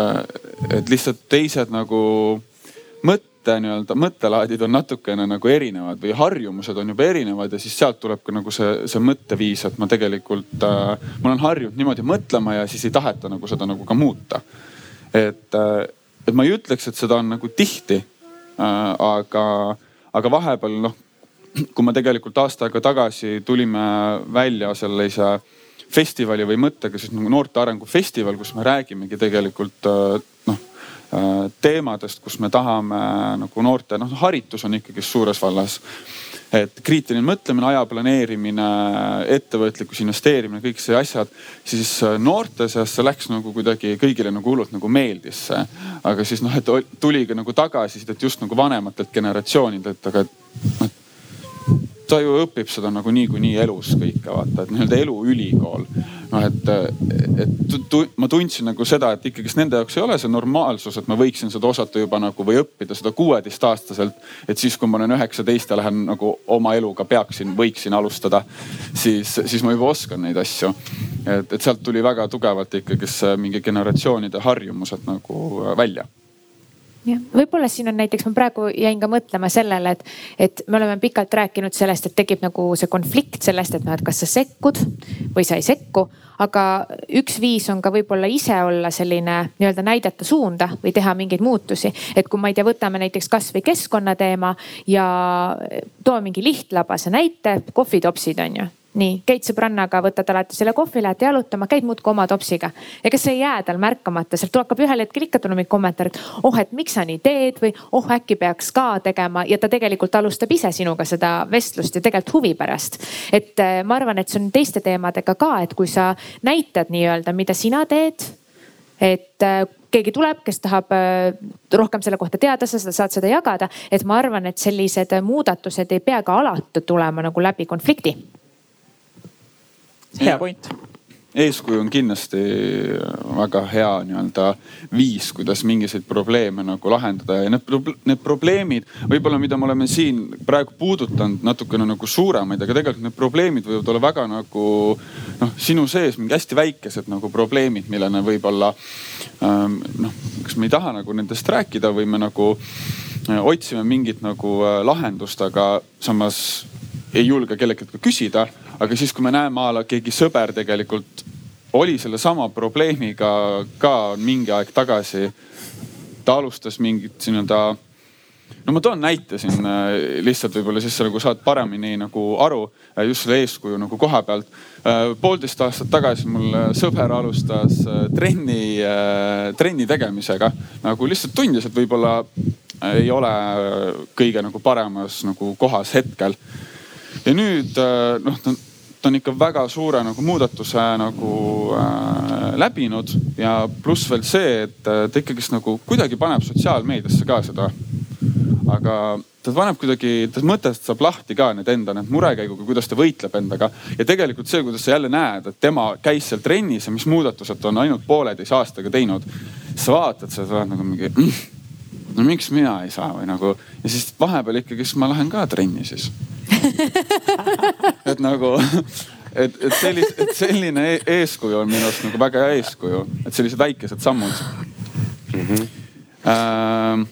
et lihtsalt teised nagu mõtte nii-öelda, mõttelaadid on natukene nagu erinevad või harjumused on juba erinevad ja siis sealt tuleb ka nagu see, see mõtteviis, et ma tegelikult äh,, ma olen harjunud niimoodi mõtlema ja siis ei taheta nagu seda nagu ka muuta. et äh,, et ma ei ütleks, et seda on nagu tihti äh,. aga, aga vahepeal noh, kui me tegelikult aasta aega tagasi tulime välja sellise festivali või mõttega, siis nagu noorte arengufestival, kus me räägimegi tegelikult äh, noh teemadest, kus me tahame nagu noorte, noh haritus on ikkagi suures vallas. et kriitiline mõtlemine, aja planeerimine, ettevõtlikkus, investeerimine, kõik see asjad, siis äh, noorte seas see läks nagu kuidagi kõigile nagu hullult nagu meeldis see. aga siis noh, et tuli ka nagu tagasisidet just nagu vanematelt generatsioonidelt, aga noh ta ju õpib seda nagu niikuinii elus kõike vaata, et nii-öelda eluülikool. noh, et, et tu, ma tundsin nagu seda, et ikkagist nende jaoks ei ole see normaalsus, et ma võiksin seda osata juba nagu või õppida seda kuueteistaastaselt. et siis, kui ma olen üheksateist ja lähen nagu oma eluga peaksin, võiksin alustada, siis, siis ma juba oskan neid asju. et, et sealt tuli väga tugevalt ikkagist mingi generatsioonide harjumused nagu välja võib-olla siin on näiteks, ma praegu jäin ka mõtlema sellele, et, et me oleme pikalt rääkinud sellest, et tekib nagu see konflikt sellest, et noh, et kas sa sekkud või sa ei sekku. aga üks viis on ka võib-olla ise olla selline nii-öelda näidata suunda või teha mingeid muutusi. et kui ma ei tea, võtame näiteks kasvõi keskkonnateema ja toome mingi lihtlabase näite, kohvitopsid on ju nii, käid sõbrannaga, võtad alati selle kohvi, lähete jalutama, käid muudkui oma topsiga. ega see ei jää tal märkamata, sealt hakkab ühel hetkel ikka tulema mingi kommentaar, et oh, et miks sa nii teed või oh, äkki peaks ka tegema ja ta tegelikult alustab ise sinuga seda vestlust ja tegelikult huvi pärast. et äh, ma arvan, et see on teiste teemadega ka, et kui sa näitad nii-öelda, mida sina teed et äh, keegi tuleb, kes tahab äh, rohkem selle kohta teada, sa saad seda jagada. et ma arvan, et sellised muudatused ei pea ka alati tulema nagu läbi konflikti hea point. eeskuju on kindlasti väga hea nii-öelda viis, kuidas mingisuguseid probleeme nagu lahendada. Ja need, need probleemid võib-olla, mida me oleme siin praegu puudutanud natukene nagu suuremaid, aga tegelikult need probleemid võivad olla väga nagu noh, sinu sees mingi hästi väikesed nagu probleemid, millele võib-olla ähm, noh, kas me ei taha nagu nendest rääkida või me nagu äh, otsime mingit nagu äh, lahendust, aga samas ei julge kelleltki küsida. Aga siis, kui me näeme a la keegi sõber tegelikult oli sellesama probleemiga ka mingi aeg tagasi. ta alustas mingit nii-öelda no ma toon näite siin äh, lihtsalt võib-olla siis sa nagu saad paremini nagu aru äh, just selle eeskuju nagu koha pealt. Äh, poolteist aastat tagasi mul sõber alustas trenni, trenni tegemisega nagu lihtsalt tundis, et võib-olla ei ole kõige nagu paremas nagu kohas hetkel ja nüüd noh, ta on ikka väga suure nagu muudatuse nagu äh, läbinud ja pluss veel see, et äh, ta ikkagist nagu kuidagi paneb sotsiaalmeediasse ka seda. aga ta paneb kuidagi, ta mõtestab lahti ka need enda need murekäiguga, kuidas ta võitleb endaga. ja tegelikult see, kuidas sa jälle näed, et tema käis seal trennis ja mis muudatused ta on ainult pooleteise aastaga teinud. sa vaatad seda, sa oled nagu mingi mm, no miks mina ei saa või nagu ja siis vahepeal ikkagi, siis ma lähen ka trenni siis et nagu, et, et sellise, et selline e eeskuju on minu arust nagu väga hea eeskuju, et sellised väikesed sammud mm. -hmm. Ähm,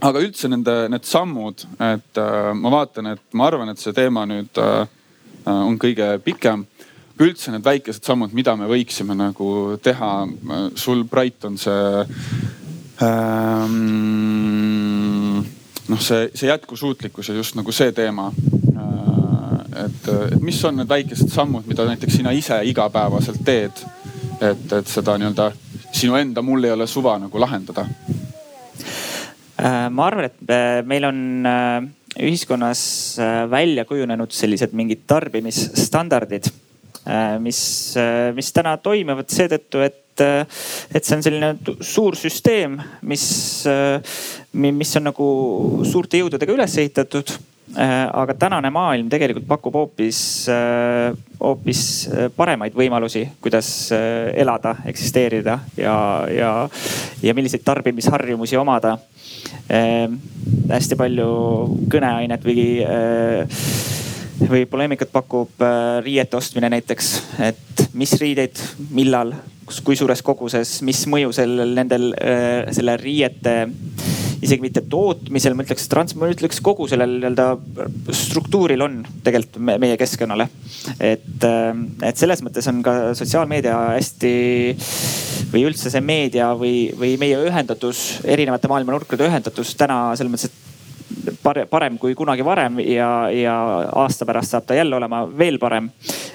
aga üldse nende, need sammud, et äh, ma vaatan, et ma arvan, et see teema nüüd äh, on kõige pikem üldse need väikesed sammud, mida me võiksime nagu teha. sul, Brait, on see ähm, noh, see, see jätkusuutlikkus ja just nagu see teema. Äh, et, et mis on need väikesed sammud, mida näiteks sina ise igapäevaselt teed, et, et seda nii-öelda sinu enda mul ei ole suva nagu lahendada? Äh, ma arvan, et äh, meil on ühiskonnas välja kujunenud sellised mingid tarbimisstandardid, mis, mis täna toimivad seetõttu, et et see on selline suur süsteem, mis, mis on nagu suurte jõududega üles ehitatud Äh, aga tänane maailm tegelikult pakub hoopis, äh, hoopis äh, paremaid võimalusi, kuidas elada, eksisteerida ja, ja, ja milliseid tarbimisharjumusi omada. hästi palju kõneainet või, või poleemikat pakub riiete ostmine näiteks, et mis riideid, millal, kui suures koguses, mis mõju sellel, nendel, selle riiete isegi mitte tootmisel, ma ütleks, ma ütleks kogu sellel nii-öelda struktuuril on tegelikult meie keskkonnale. et, äh, et selles mõttes on ka sotsiaalmeedia hästi või üldse see meedia või, või meie ühendatus, erinevate maailma nurkade ühendatus täna selles mõttes, et parem kui kunagi varem ja, ja aasta pärast saab ta jälle olema veel parem.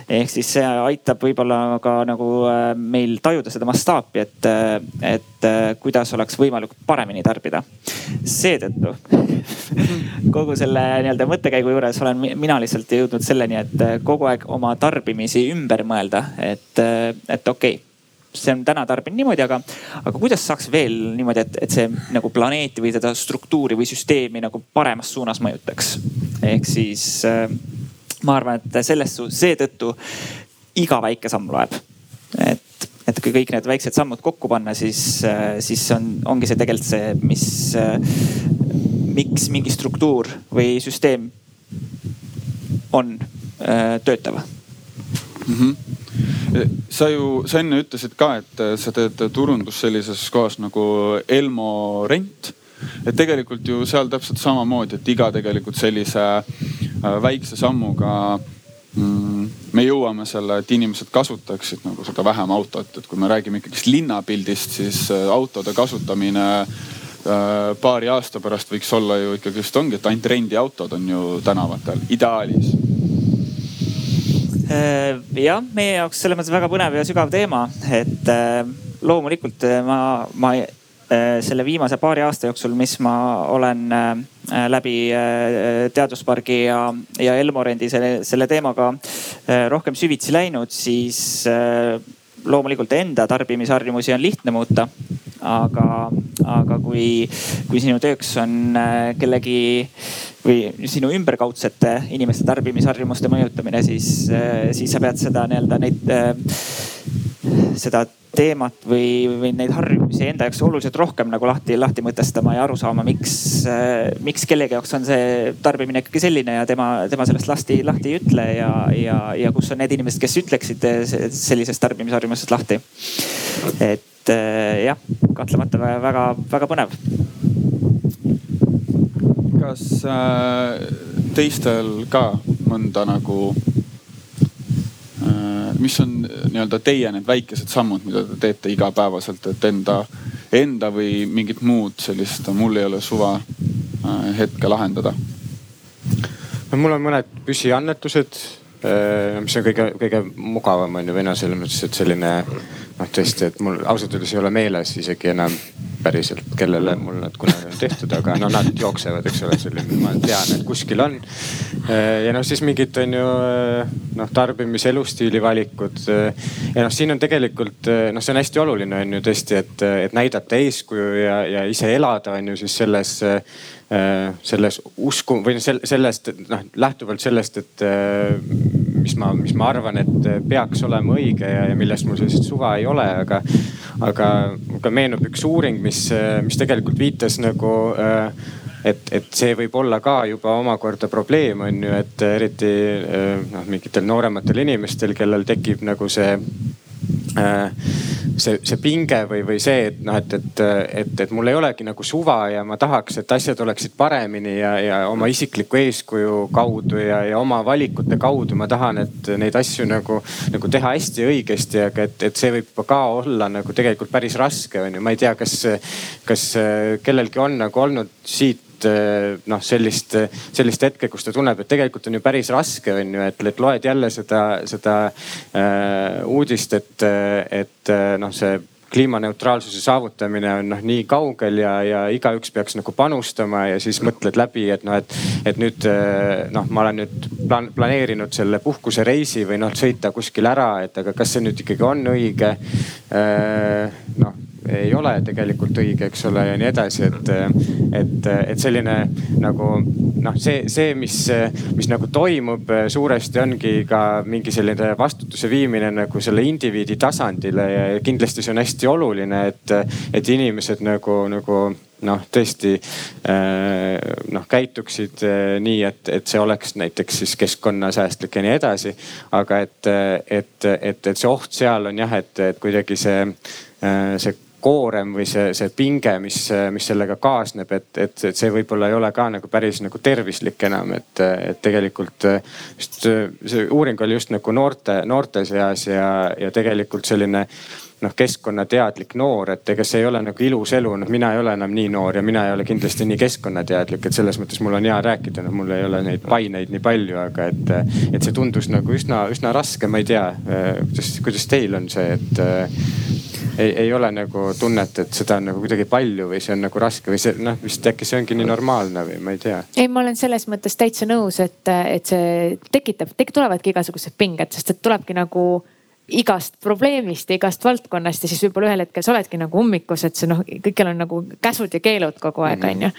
ehk siis see aitab võib-olla ka nagu äh, meil tajuda seda mastaapi, et, äh, et äh, kuidas oleks võimalik paremini tarbida. seetõttu kogu selle nii-öelda mõttekäigu juures olen mina lihtsalt jõudnud selleni, et kogu aeg oma tarbimisi ümber mõelda, et, et okei okay see on täna tarbin niimoodi, aga, aga kuidas saaks veel niimoodi, et, et see nagu planeeti või seda struktuuri või süsteemi nagu paremas suunas mõjutaks. ehk siis äh, ma arvan, et selles, seetõttu iga väike samm loeb. et, et kui kõik need väiksed sammud kokku panna, siis äh,, siis on, ongi see tegelikult see, mis äh,, miks mingi struktuur või süsteem on äh, töötav mm. -hmm sa ju, sa enne ütlesid ka, et äh, sa teed turundust sellises kohas nagu Elmo rent. et tegelikult ju seal täpselt samamoodi, et iga tegelikult sellise äh, väikse sammuga mm, me jõuame selle, et inimesed kasutaksid nagu seda vähem autot, et kui me räägime ikkagist linnapildist, siis äh, autode kasutamine paari aasta pärast võiks olla ju ikkagist ongi, et ainult rendiautod on ju tänavatel, ideaalis Äh, jah, meie jaoks selles mõttes väga põnev ja sügav teema, et äh, loomulikult äh, ma, ma selle viimase paari aasta jooksul, mis ma olen läbi teaduspargi ja, ja Elmorendi selle, selle teemaga rohkem süvitsi läinud, siis loomulikult enda tarbimisharjumusi on lihtne muuta. aga, aga kui, kui sinu tööks on kellegi või sinu ümberkaudsete inimeste tarbimisharjumuste mõjutamine, siis, siis sa pead seda nii-öelda neid seda teemat või, või neid harjumusi enda jaoks oluliselt rohkem nagu lahti, lahti mõtestama ja aru saama, miks, miks kellegi jaoks on see tarbimine ikkagi selline ja tema, tema sellest lahti, lahti ei ütle ja, ja, ja kus on need inimesed, kes ütleksid sellisest tarbimisharjumusest lahti. et jah, kahtlemata väga-väga põnev. kas äh, teistel ka mõnda nagu mis on nii-öelda teie need väikesed sammud, mida te teete igapäevaselt, et enda, enda või mingit muud sellist, mul ei ole suva äh, hetke lahendada? no mul on mõned püsiannetused, äh, mis on kõige, kõige mugavam on ju noh, selles mõttes, et selline noh, tõesti, et mul ausalt öeldes ei ole meeles isegi enam päriselt, kellele mul nad kunagi on tehtud, aga no nad jooksevad, eks ole, selline, ma tean, et kuskil on. Äh, ja noh, siis mingid on ju äh, noh, tarbimise elustiili valikud. Äh, ja noh, siin on tegelikult noh, see on hästi oluline on ju tõesti, et, et näidata eeskuju ja, ja ise elada on ju siis selles selles usku või sellest, noh lähtuvalt sellest, et mis ma, mis ma arvan, et peaks olema õige ja, ja millest mul sellist suva ei ole, aga, aga, aga meenub üks uuring, mis, mis tegelikult viitas nagu et, et see võib olla ka juba omakorda probleem, on ju, et eriti noh, mingitel noorematel inimestel, kellel tekib nagu see Äh, see, see pinge või, või see, et noh, et, et, et, et mul ei olegi nagu suva ja ma tahaks, et asjad oleksid paremini ja, ja oma isikliku eeskuju kaudu ja, ja oma valikute kaudu ma tahan, et neid asju nagu, nagu teha hästi ja õigesti, aga et, et see võib ka olla nagu tegelikult päris raske, on ju. ma ei tea, kas, kas kellelgi on nagu olnud siit Eh, noh, sellist, sellist hetke, kus ta tunneb, et tegelikult on ju päris raske, on ju, et, et loed jälle seda, seda äh, uudist, et, et noh, see kliimaneutraalsuse saavutamine on noh nii kaugel ja, ja igaüks peaks nagu panustama ja siis mõtled läbi, et noh, et, et nüüd noh, ma olen nüüd plaan, planeerinud selle puhkusereisi või noh, sõita kuskil ära, et aga kas see nüüd ikkagi on õige. noh ei ole tegelikult õige, eks ole, ja nii edasi, et, et, et selline nagu noh, see, see, mis, mis nagu toimub suuresti ongi ka mingi selline vastutuse viimine nagu selle indiviidi tasandile ja kindlasti see on hästi oluline, et, et inimesed nagu, nagu noh, tõesti noh, käituksid nii, et, et see oleks näiteks siis keskkonnasäästlik ja nii edasi. aga et, et, et, et see oht seal on jah, et, et kuidagi see, see koorem või see, see pinge, mis, mis sellega kaasneb, et, et, et see võib-olla ei ole ka nagu päris nagu tervislik enam, et, et tegelikult just see uuring oli just nagu noorte, noorte seas ja, ja tegelikult selline noh, keskkonnateadlik noor, et ega see ei ole nagu ilus elu, noh mina ei ole enam nii noor ja mina ei ole kindlasti nii keskkonnateadlik, et selles mõttes mul on hea rääkida, noh mul ei ole neid paineid nii palju, aga et, et see tundus nagu üsna, üsna raske, ma ei tea, kuidas, kuidas teil on see, et ei, ei ole nagu tunnet, et seda on nagu kuidagi palju või see on nagu raske või see noh, vist äkki see ongi nii normaalne või ma ei tea. ei, ma olen selles mõttes täitsa nõus, et, et see tekitab, tulevadki igasugused pinged, sest et tulebki nagu igast probleemist ja igast valdkonnast ja siis võib-olla ühel hetkel sa oledki nagu ummikus, et see noh, kõikjal on nagu käsud ja keelud kogu aeg, mhm. onju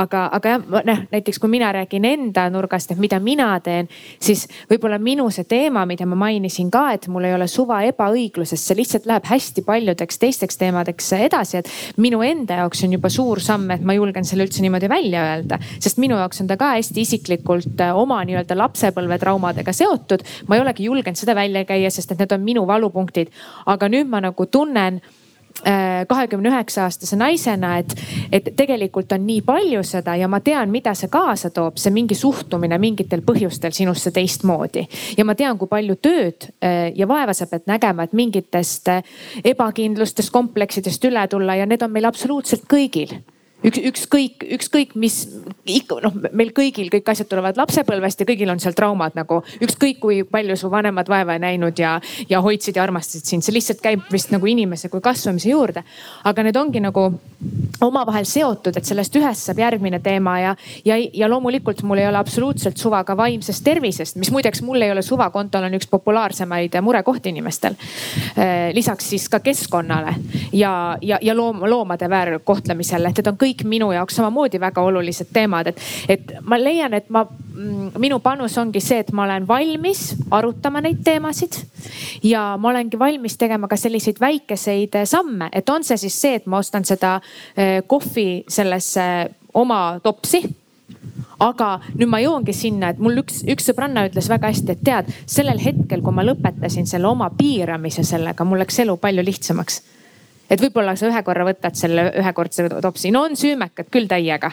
aga, aga jah, noh näiteks kui mina räägin enda nurgast, et mida mina teen, siis võib-olla minu see teema, mida ma mainisin ka, et mul ei ole suva ebaõiglusest, see lihtsalt läheb hästi paljudeks teisteks teemadeks edasi, et minu enda jaoks on juba suur samm, et ma julgen selle üldse niimoodi välja öelda, sest minu jaoks on ta ka hästi isiklikult oma nii-öelda lapsepõlvetraumadega seotud. ma ei olegi julgenud seda välja käia, sest et need on minu valupunktid, aga nüüd ma nagu tunnen kahekümne üheksa aastase naisena, et, et tegelikult on nii palju seda ja ma tean, mida see kaasa toob, see mingi suhtumine mingitel põhjustel sinusse teistmoodi. ja ma tean, kui palju tööd äh, ja vaeva sa pead nägema, et mingitest äh, ebakindlustest, kompleksidest üle tulla ja need on meil absoluutselt kõigil üks, ükskõik, ükskõik mis ikka noh, meil kõigil kõik asjad tulevad lapsepõlvest ja kõigil on seal traumad nagu ükskõik kui palju su vanemad vaeva ei näinud ja, ja hoidsid ja armastasid sind, see lihtsalt käib vist nagu inimese kui kasvamise juurde. aga need ongi nagu omavahel seotud, et sellest ühest saab järgmine teema ja, ja, ja loomulikult mul ei ole absoluutselt suva ka vaimsest tervisest, mis muideks mul ei ole suva, kontol on üks populaarsemaid murekohti inimestel. lisaks siis ka keskkonnale ja, ja, ja loom, loomade väärkohtlemisele, et need on kõik kõik minu jaoks samamoodi väga olulised teemad, et, et ma leian, et ma, mm, minu panus ongi see, et ma olen valmis arutama neid teemasid. ja ma olengi valmis tegema ka selliseid väikeseid samme, et on see siis see, et ma ostan seda eh, kohvi sellesse oma topsi aga nüüd ma jõuangi sinna, et mul üks, üks sõbranna ütles väga hästi, et tead, sellel hetkel, kui ma lõpetasin selle oma piiramise sellega, mul läks elu palju lihtsamaks et võib-olla sa ühe korra võtad selle ühekordse topsi, no on süümekad küll täiega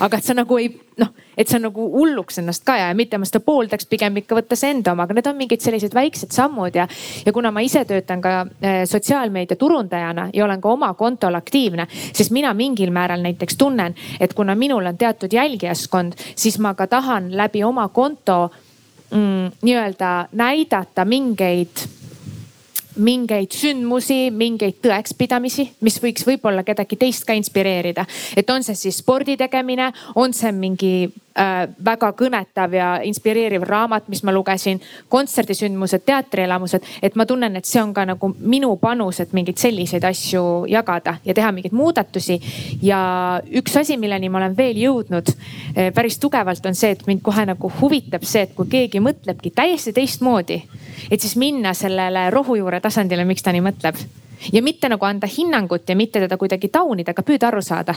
aga et sa nagu ei noh, et sa nagu hulluks ennast ka ja mitte ma seda pooldaks pigem ikka võtta see enda oma, aga need on mingid sellised väiksed sammud ja. ja kuna ma ise töötan ka äh, sotsiaalmeedia turundajana ja olen ka oma kontol aktiivne, siis mina mingil määral näiteks tunnen, et kuna minul on teatud jälgijaskond, siis ma ka tahan läbi oma konto mm, nii-öelda näidata mingeid mingeid sündmusi, mingeid tõekspidamisi, mis võiks võib-olla kedagi teist ka inspireerida. et on see siis spordi tegemine, on see mingi väga kõnetav ja inspireeriv raamat, mis ma lugesin, kontserdisündmused, teatrielamused, et ma tunnen, et see on ka nagu minu panus, et mingeid selliseid asju jagada ja teha mingeid muudatusi. ja üks asi, milleni ma olen veel jõudnud äh, päris tugevalt, on see, et mind kohe nagu huvitab see, et kui keegi mõtlebki täiesti teistmoodi et siis minna sellele rohujuure tasandile, miks ta nii mõtleb. ja mitte nagu anda hinnangut ja mitte teda kuidagi taunida, aga püüda aru saada.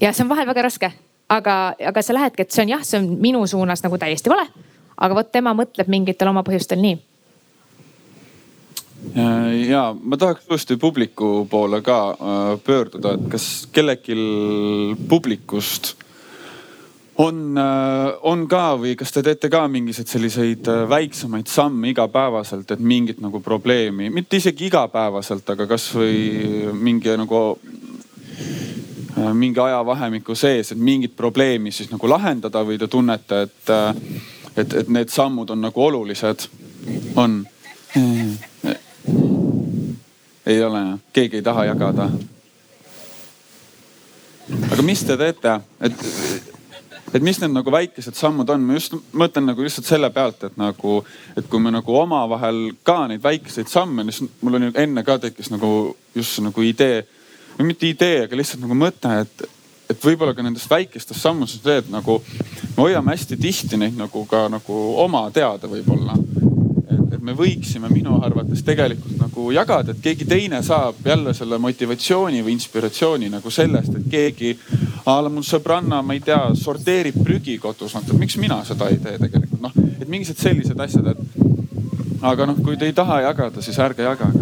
ja see on vahel väga raske, aga, aga sa lähedki, et see on jah, see on minu suunas nagu täiesti vale. aga vot tema mõtleb mingitel oma põhjustel nii ja ma tahaks uuesti publiku poole ka äh, pöörduda, et kas kellelgi publikust on, äh, on ka või kas te teete ka mingisuguseid selliseid äh, väiksemaid samme igapäevaselt, et mingit nagu probleemi, mitte isegi igapäevaselt, aga kasvõi mingi nagu äh, mingi ajavahemiku sees, et mingit probleemi siis nagu lahendada või te tunnete, et, et, et need sammud on nagu olulised? on? ei ole, keegi ei taha jagada. aga mis te teete, et et mis need nagu väikesed sammud on, ma just mõtlen nagu lihtsalt selle pealt, et nagu, et kui me nagu omavahel ka neid väikeseid samme, siis mul on enne ka tekkis nagu just nagu idee või mitte idee, aga lihtsalt nagu mõte, et, et võib-olla ka nendest väikestest sammudest see, et nagu me hoiame hästi tihti neid nagu ka nagu oma teada võib-olla et me võiksime minu arvates tegelikult nagu jagada, et keegi teine saab jälle selle motivatsiooni või inspiratsiooni nagu sellest, et keegi. a la mul sõbranna, ma ei tea, sorteerib prügi kodus, noh miks mina seda ei tee tegelikult noh, et mingisugused sellised asjad, et. aga noh, kui te ei taha jagada, siis ärge jagage.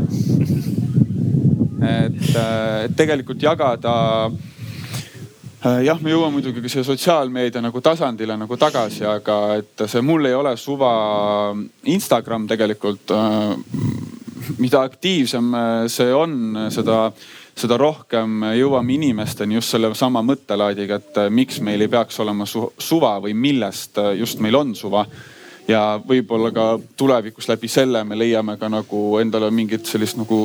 Et, et tegelikult jagada Äh, jah, me jõuame muidugi ka siia sotsiaalmeedia nagu tasandile nagu tagasi, aga et see mul ei ole suva Instagram tegelikult. Äh, mida aktiivsem äh, see on, seda, seda rohkem jõuame inimesteni just sellesama mõttelaadiga, et miks meil ei peaks olema su suva või millest just meil on suva ja võib-olla ka tulevikus läbi selle me leiame ka nagu endale mingit sellist nagu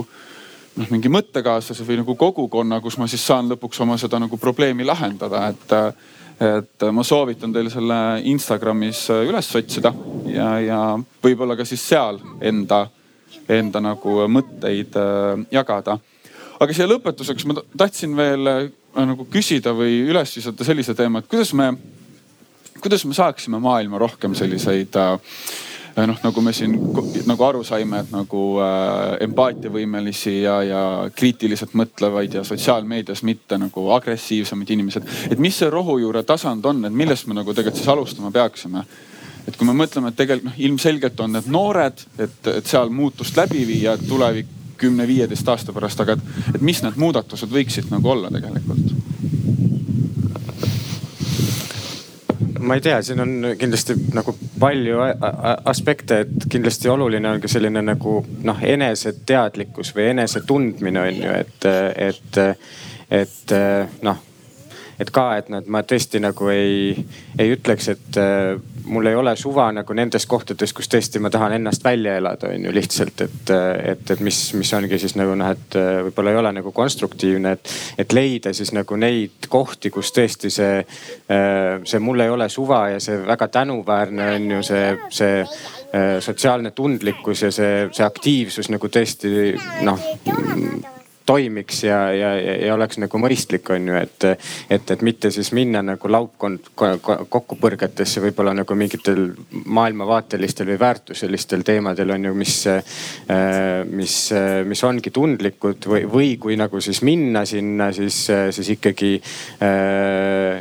noh, mingi mõttekaaslase või nagu kogukonna, kus ma siis saan lõpuks oma seda nagu probleemi lahendada, et et ma soovitan teil selle Instagramis üles otsida ja, ja võib-olla ka siis seal enda, enda nagu mõtteid äh, jagada. aga siia lõpetuseks ma tahtsin veel äh, nagu küsida või üles visata sellise teema, et kuidas me, kuidas me saaksime maailma rohkem selliseid äh, noh, nagu me siin nagu aru saime, et nagu äh, empaatiavõimelisi ja, ja kriitiliselt mõtlevaid ja sotsiaalmeedias mitte nagu agressiivsemaid inimesed. et mis see rohujuure tasand on, et millest me nagu tegelikult siis alustama peaksime? et kui me mõtleme, et tegelikult noh, ilmselgelt on need noored, et, et seal muutust läbi viia tulevik kümne-viieteist aasta pärast, aga et, et mis need muudatused võiksid nagu olla tegelikult? Ma ei tea, siin on kindlasti nagu palju aspekte, et kindlasti oluline on ka selline nagu noh, eneseteadlikkus või enesetundmine on ju, et, et, et noh et ka, et et ma tõesti nagu ei, ei ütleks, et äh, mul ei ole suva nagu nendes kohtades, kus tõesti ma tahan ennast välja elada, on ju lihtsalt, et, et, et mis, mis ongi siis nagu noh, et äh, võib-olla ei ole nagu konstruktiivne, et, et leida siis nagu neid kohti, kus tõesti see, äh, see mul ei ole suva ja see väga tänuväärne on ju see, see sotsiaalne tundlikkus ja see, see aktiivsus nagu tõesti noh toimiks ja, ja, ja oleks nagu mõistlik, on ju, et, et, et mitte siis minna nagu laupkond kokkupõrgetesse võib-olla nagu mingitel maailmavaatelistel või väärtuselistel teemadel on ju, mis, mis, mis ongi tundlikud või, või kui nagu siis minna sinna, siis, siis ikkagi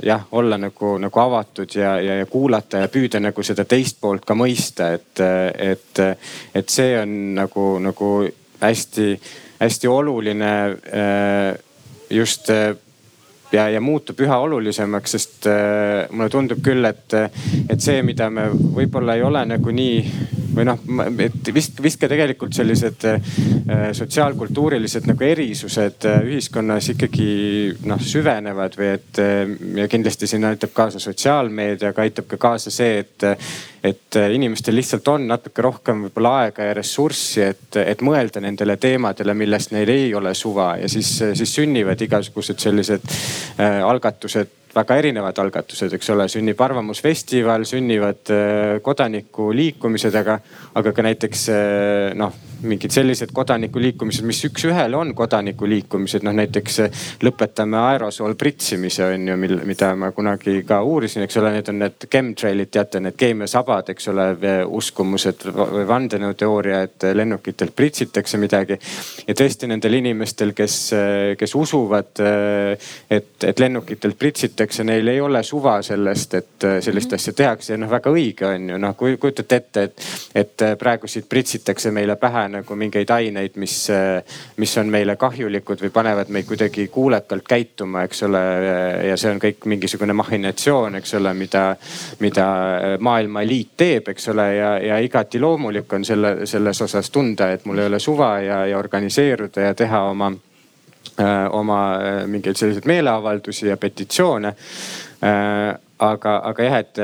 jah, olla nagu, nagu avatud ja, ja, ja kuulata ja püüda nagu seda teist poolt ka mõista, et, et, et see on nagu, nagu hästi hästi oluline äh, just äh, ja, ja muutub üha olulisemaks, sest äh, mulle tundub küll, et, et see, mida me võib-olla ei ole nagu nii või noh, et vist, vist ka tegelikult sellised sotsiaalkultuurilised nagu erisused ühiskonnas ikkagi noh süvenevad või et ja kindlasti siin aitab kaasa sotsiaalmeedia, aga aitab ka kaasa see, et et äh, inimestel lihtsalt on natuke rohkem võib-olla aega ja ressurssi, et, et mõelda nendele teemadele, millest neil ei ole suva. Ja siis, siis sünnivad igasugused sellised äh, algatused väga erinevad algatused, eks ole, sünnib Arvamusfestival, sünnivad äh, kodanikuliikumised, aga, aga ka näiteks äh, noh, mingid sellised kodanikuliikumised, mis üks-ühele on kodanikuliikumised, noh näiteks äh, lõpetame aerosool pritsimise on ju, mil, mida ma kunagi ka uurisin, eks ole, need on need chemtrailid, teate, need keemiasabad, eks ole, uskumused või vandenõuteooria, et lennukitelt pritsitakse midagi. ja tõesti nendel inimestel, kes, kes usuvad, et, et lennukitelt pritsitakse küsitakse, neil ei ole suva sellest, et äh, sellist -hmm. asja tehakse ja noh, väga õige on ju noh, kui kujutate ette, et, et äh, praegu siit pritsitakse meile pähe nagu mingeid aineid, mis, äh, mis on meile kahjulikud või panevad meid kuidagi kuulekalt käituma, eks ole. ja see on kõik mingisugune mahhinatsioon, eks ole, mida, mida maailma eliit teeb, eks ole, ja, ja igati loomulik on selle, selles osas tunda, et mul ei ole suva ja, ja organiseeruda ja teha oma oma äh, mingeid selliseid meeleavaldusi ja petitsioone. Äh, aga, aga jah, et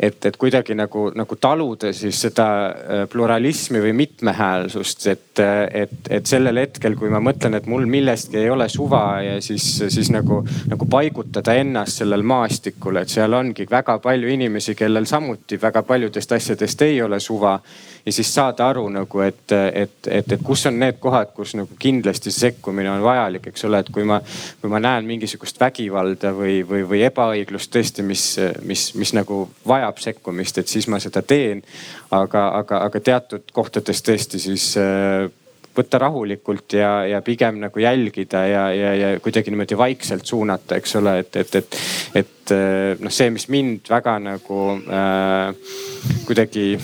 et, et kuidagi nagu, nagu taluda siis seda äh, pluralismi või mitmehäälsust, et, et, et sellel hetkel, kui ma mõtlen, et mul millestki ei ole suva ja siis, siis nagu, nagu paigutada ennast sellel maastikul, et seal ongi väga palju inimesi, kellel samuti väga paljudest asjadest ei ole suva. ja siis saada aru nagu, et, et, et, et kus on need kohad, kus nagu kindlasti sekkumine on vajalik, eks ole, et kui ma, kui ma näen mingisugust vägivalda või, või, või ebaõiglust tõesti, mis, mis, mis nagu vajab vajab sekkumist, et siis ma seda teen. aga, aga, aga teatud kohtades tõesti siis äh, võtta rahulikult ja, ja pigem nagu jälgida ja, ja, ja kuidagi niimoodi vaikselt suunata, eks ole, et, et, et, et äh, noh, see, mis mind väga nagu äh, kuidagi,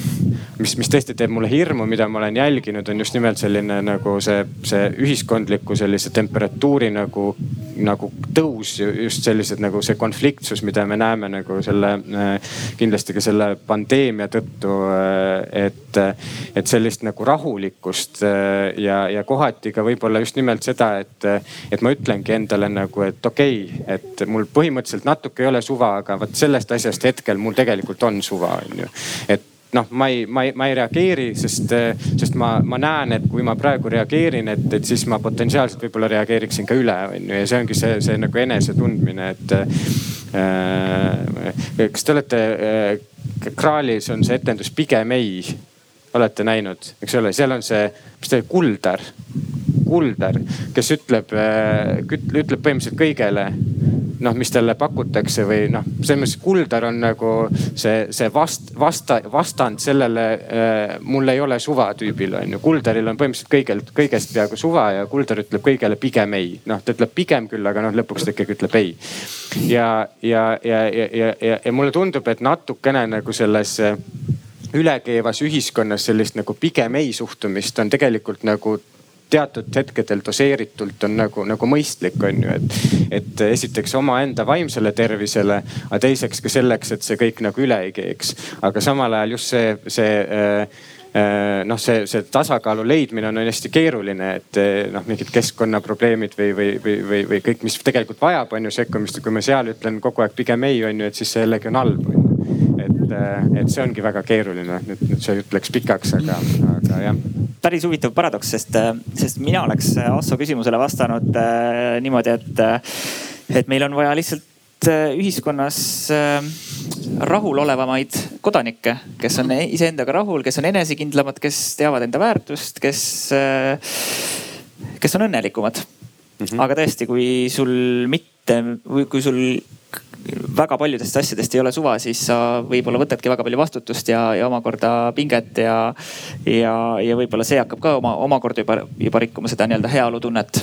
mis, mis tõesti teeb mulle hirmu, mida ma olen jälginud, on just nimelt selline nagu see, see ühiskondliku sellise temperatuuri nagu, nagu tõus, just sellised nagu see konfliktsus, mida me näeme nagu selle äh, kindlasti ka selle pandeemia tõttu. Äh, et, et sellist nagu rahulikkust äh, ja, ja kohati ka võib-olla just nimelt seda, et, et ma ütlengi endale nagu, et okei okay,, et mul põhimõtteliselt natuke ei ole suva, aga vot sellest asjast hetkel mul tegelikult on suva, on ju. et noh, ma ei, ma ei, ma ei reageeri, sest, sest ma, ma näen, et kui ma praegu reageerin, et, et siis ma potentsiaalselt võib-olla reageeriksin ka üle, on ju. ja see ongi see, see nagu enesetundmine, et äh,. kas te olete äh,, Kraalis on see etendus Pigem ei olete näinud, eks ole, seal on see, mis ta oli, Kuldar. Kuldar, kes ütleb, äh, ütleb põhimõtteliselt kõigele noh, mis talle pakutakse või noh, selles mõttes Kuldar on nagu see, see vast, vasta, vastand sellele äh, mul ei ole suva tüübil on ju. Kuldaril on põhimõtteliselt kõigelt, kõigest peaaegu suva ja Kuldar ütleb kõigele pigem ei. noh, ta ütleb pigem küll, aga noh, lõpuks ta ikkagi ütleb ei. ja, ja, ja, ja, ja, ja, ja mulle tundub, et natukene nagu selles ülekeevas ühiskonnas sellist nagu pigem ei suhtumist on tegelikult nagu teatud hetkedel doseeritult on nagu, nagu mõistlik, on ju, et, et esiteks omaenda vaimsele tervisele, aga teiseks ka selleks, et see kõik nagu üle ei keeks. aga samal ajal just see, see äh, äh noh, see, see tasakaalu leidmine on hästi keeruline, et noh, mingid keskkonnaprobleemid või, või, või, või, või kõik, mis tegelikult vajab, on ju sekkumist ja kui ma seal ütlen kogu aeg pigem ei, on ju, et siis see jällegi on halb et, äh, et see ongi väga keeruline, nüüd, nüüd see jutt läks pikaks, aga, aga jah. päris huvitav paradoks, sest, äh, sest mina oleks äh, Asso küsimusele vastanud äh, niimoodi, et, et meil on vaja lihtsalt ühiskonnas rahulolevamaid kodanikke, kes on iseendaga rahul, kes on enesekindlamad, kes teavad enda väärtust, kes, kes on õnnelikumad mm. -hmm. aga tõesti, kui sul mitte kui sul väga paljudest asjadest ei ole suva, siis sa võib-olla võtadki väga palju vastutust ja, ja omakorda pinget ja, ja, ja võib-olla see hakkab ka oma, omakorda juba, juba rikkuma seda nii-öelda heaolutunnet.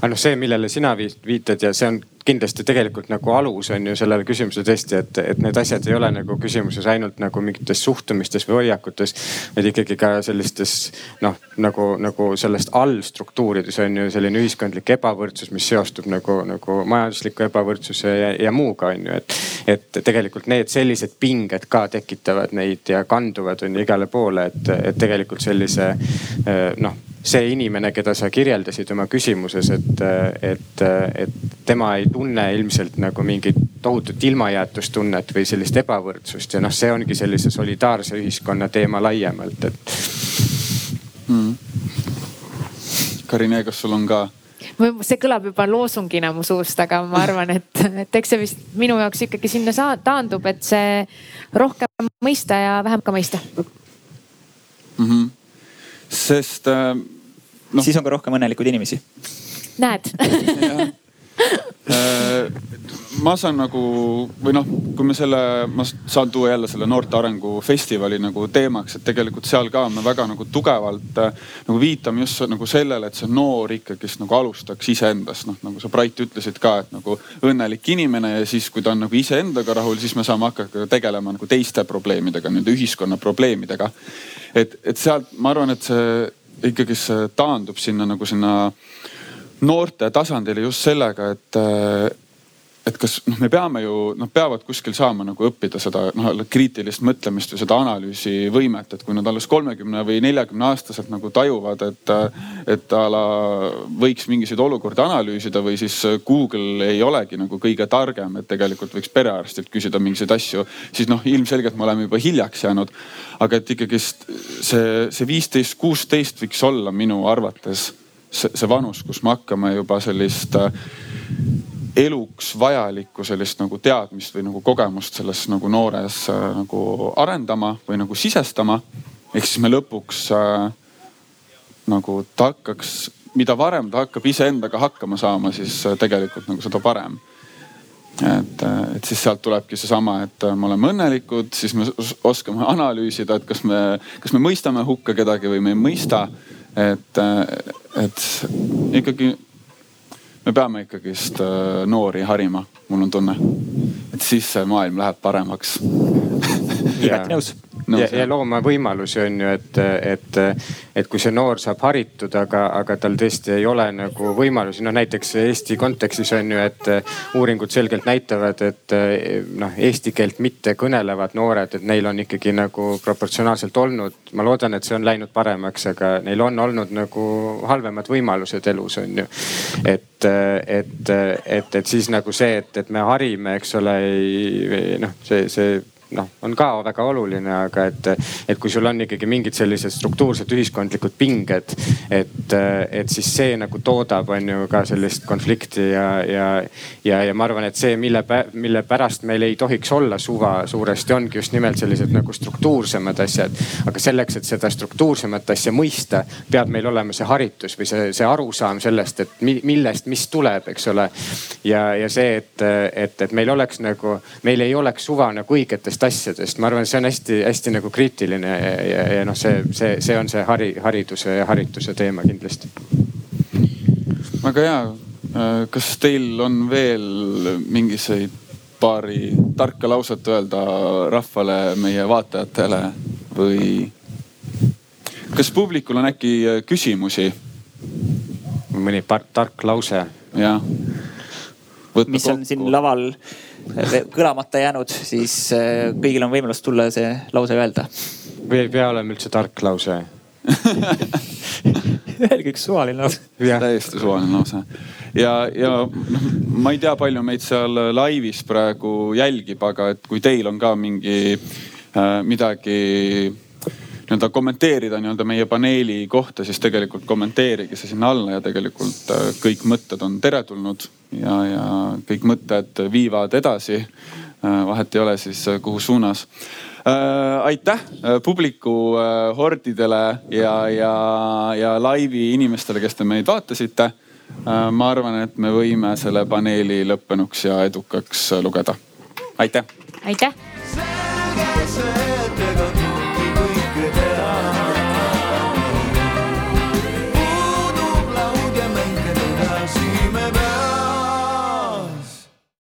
Aga noh, see, millele sina viitad ja see on kindlasti tegelikult nagu alus on ju sellele küsimusele tõesti, et, et need asjad ei ole nagu küsimuses ainult nagu mingites suhtumistes või hoiakutes, vaid ikkagi ka sellistes noh, nagu, nagu sellest allstruktuurides on ju selline ühiskondlik ebavõrdsus, mis seostub nagu, nagu majandusliku ebavõrdsuse ja, ja muuga on ju, et. et tegelikult need sellised pinged ka tekitavad neid ja kanduvad on ju igale poole, et, et tegelikult sellise noh see inimene, keda sa kirjeldasid oma küsimuses, et, et, et tema ei tunne ilmselt nagu mingit tohutut ilmajäetustunnet või sellist ebavõrdsust ja noh, see ongi sellise solidaarse ühiskonna teema laiemalt, et mm.. Karine, kas sul on ka? see kõlab juba loosungina mu suust, aga ma arvan, et, et eks see vist minu jaoks ikkagi sinna taandub, et see rohkem mõista ja vähem ka mõista mm. -hmm sest äh, no.. siis on ka rohkem õnnelikuid inimesi. näed äh, ma saan nagu või noh, kui me selle, ma saan tuua jälle selle noorte arengu festivali nagu teemaks, et tegelikult seal ka me väga nagu tugevalt äh, nagu viitame just nagu sellele, et see noor ikkagist nagu alustaks iseendast, noh nagu sa Brait ütlesid ka, et nagu õnnelik inimene ja siis, kui ta on nagu iseendaga rahul, siis me saame hakata tegelema nagu teiste probleemidega, nende ühiskonna probleemidega. et, et sealt ma arvan, et see ikkagi see taandub sinna nagu sinna noorte tasandile just sellega, et et kas noh, me peame ju, noh peavad kuskil saama nagu õppida seda noh kriitilist mõtlemist või seda analüüsivõimet, et kui nad alles kolmekümne või neljakümne aastaselt nagu tajuvad, et, et a la võiks mingisuguseid olukordi analüüsida või siis Google ei olegi nagu kõige targem, et tegelikult võiks perearstilt küsida mingisuguseid asju, siis noh, ilmselgelt me oleme juba hiljaks jäänud. aga et ikkagist see, see viisteist, kuusteist võiks olla minu arvates see, see vanus, kus me hakkame juba sellist eluks vajalikku sellist nagu teadmist või nagu kogemust selles nagu noores äh, nagu arendama või nagu sisestama. ehk siis me lõpuks äh, nagu ta hakkaks, mida varem ta hakkab iseendaga hakkama saama, siis äh, tegelikult nagu seda parem. et, äh, et siis sealt tulebki seesama, et me oleme õnnelikud, siis me oskame analüüsida, et kas me, kas me mõistame hukka kedagi või me ei mõista. et, et ikkagi me peame ikkagist äh, noori harima, mul on tunne. et siis see maailm läheb paremaks igati nõus no,. ja, ja looma võimalusi on ju, et, et, et kui see noor saab haritud, aga, aga tal tõesti ei ole nagu võimalusi, noh näiteks Eesti kontekstis on ju, et uuringud selgelt näitavad, et noh, eesti keelt mitte kõnelevad noored, et neil on ikkagi nagu proportsionaalselt olnud, ma loodan, et see on läinud paremaks, aga neil on olnud nagu halvemad võimalused elus on ju. et, et, et, et siis nagu see, et, et me harime, eks ole, ei noh, see, see noh, on ka väga oluline, aga et, et kui sul on ikkagi mingid sellised struktuursed ühiskondlikud pinged, et, et siis see nagu toodab, on ju ka sellist konflikti ja, ja, ja, ja ma arvan, et see, mille, mille pärast meil ei tohiks olla suva suuresti, ongi just nimelt sellised nagu struktuursemad asjad. aga selleks, et seda struktuursemat asja mõista, peab meil olema see haritus või see, see arusaam sellest, et millest, mis tuleb, eks ole. ja, ja see, et, et, et meil oleks nagu, meil ei oleks suva nagu õigetest asjadest, ma arvan, see on hästi-hästi nagu kriitiline ja, ja, ja noh, see, see, see on see hari, hariduse ja harituse teema kindlasti. väga hea. kas teil on veel mingisuguseid paari tarka lauset öelda rahvale, meie vaatajatele või kas publikul on äkki küsimusi? mõni tark lause. jah. mis on siin laval kõlamata jäänud, siis äh, kõigil on võimalus tulla see lause öelda. või ei pea olema üldse tark lause Öelge üks suvaline lause. täiesti suvaline lause ja, ja noh, ma ei tea, palju meid seal laivis praegu jälgib, aga et kui teil on ka mingi äh, midagi nii-öelda kommenteerida nii-öelda meie paneeli kohta, siis tegelikult kommenteerige see sinna alla ja tegelikult äh, kõik mõtted on teretulnud ja, ja kõik mõtted viivad edasi. Äh, vahet ei ole siis äh, kuhu suunas aitäh publiku hordidele ja, ja, ja laivi inimestele, kes te meid vaatasite. ma arvan, et me võime selle paneeli lõppenuks ja edukaks lugeda. aitäh. aitäh.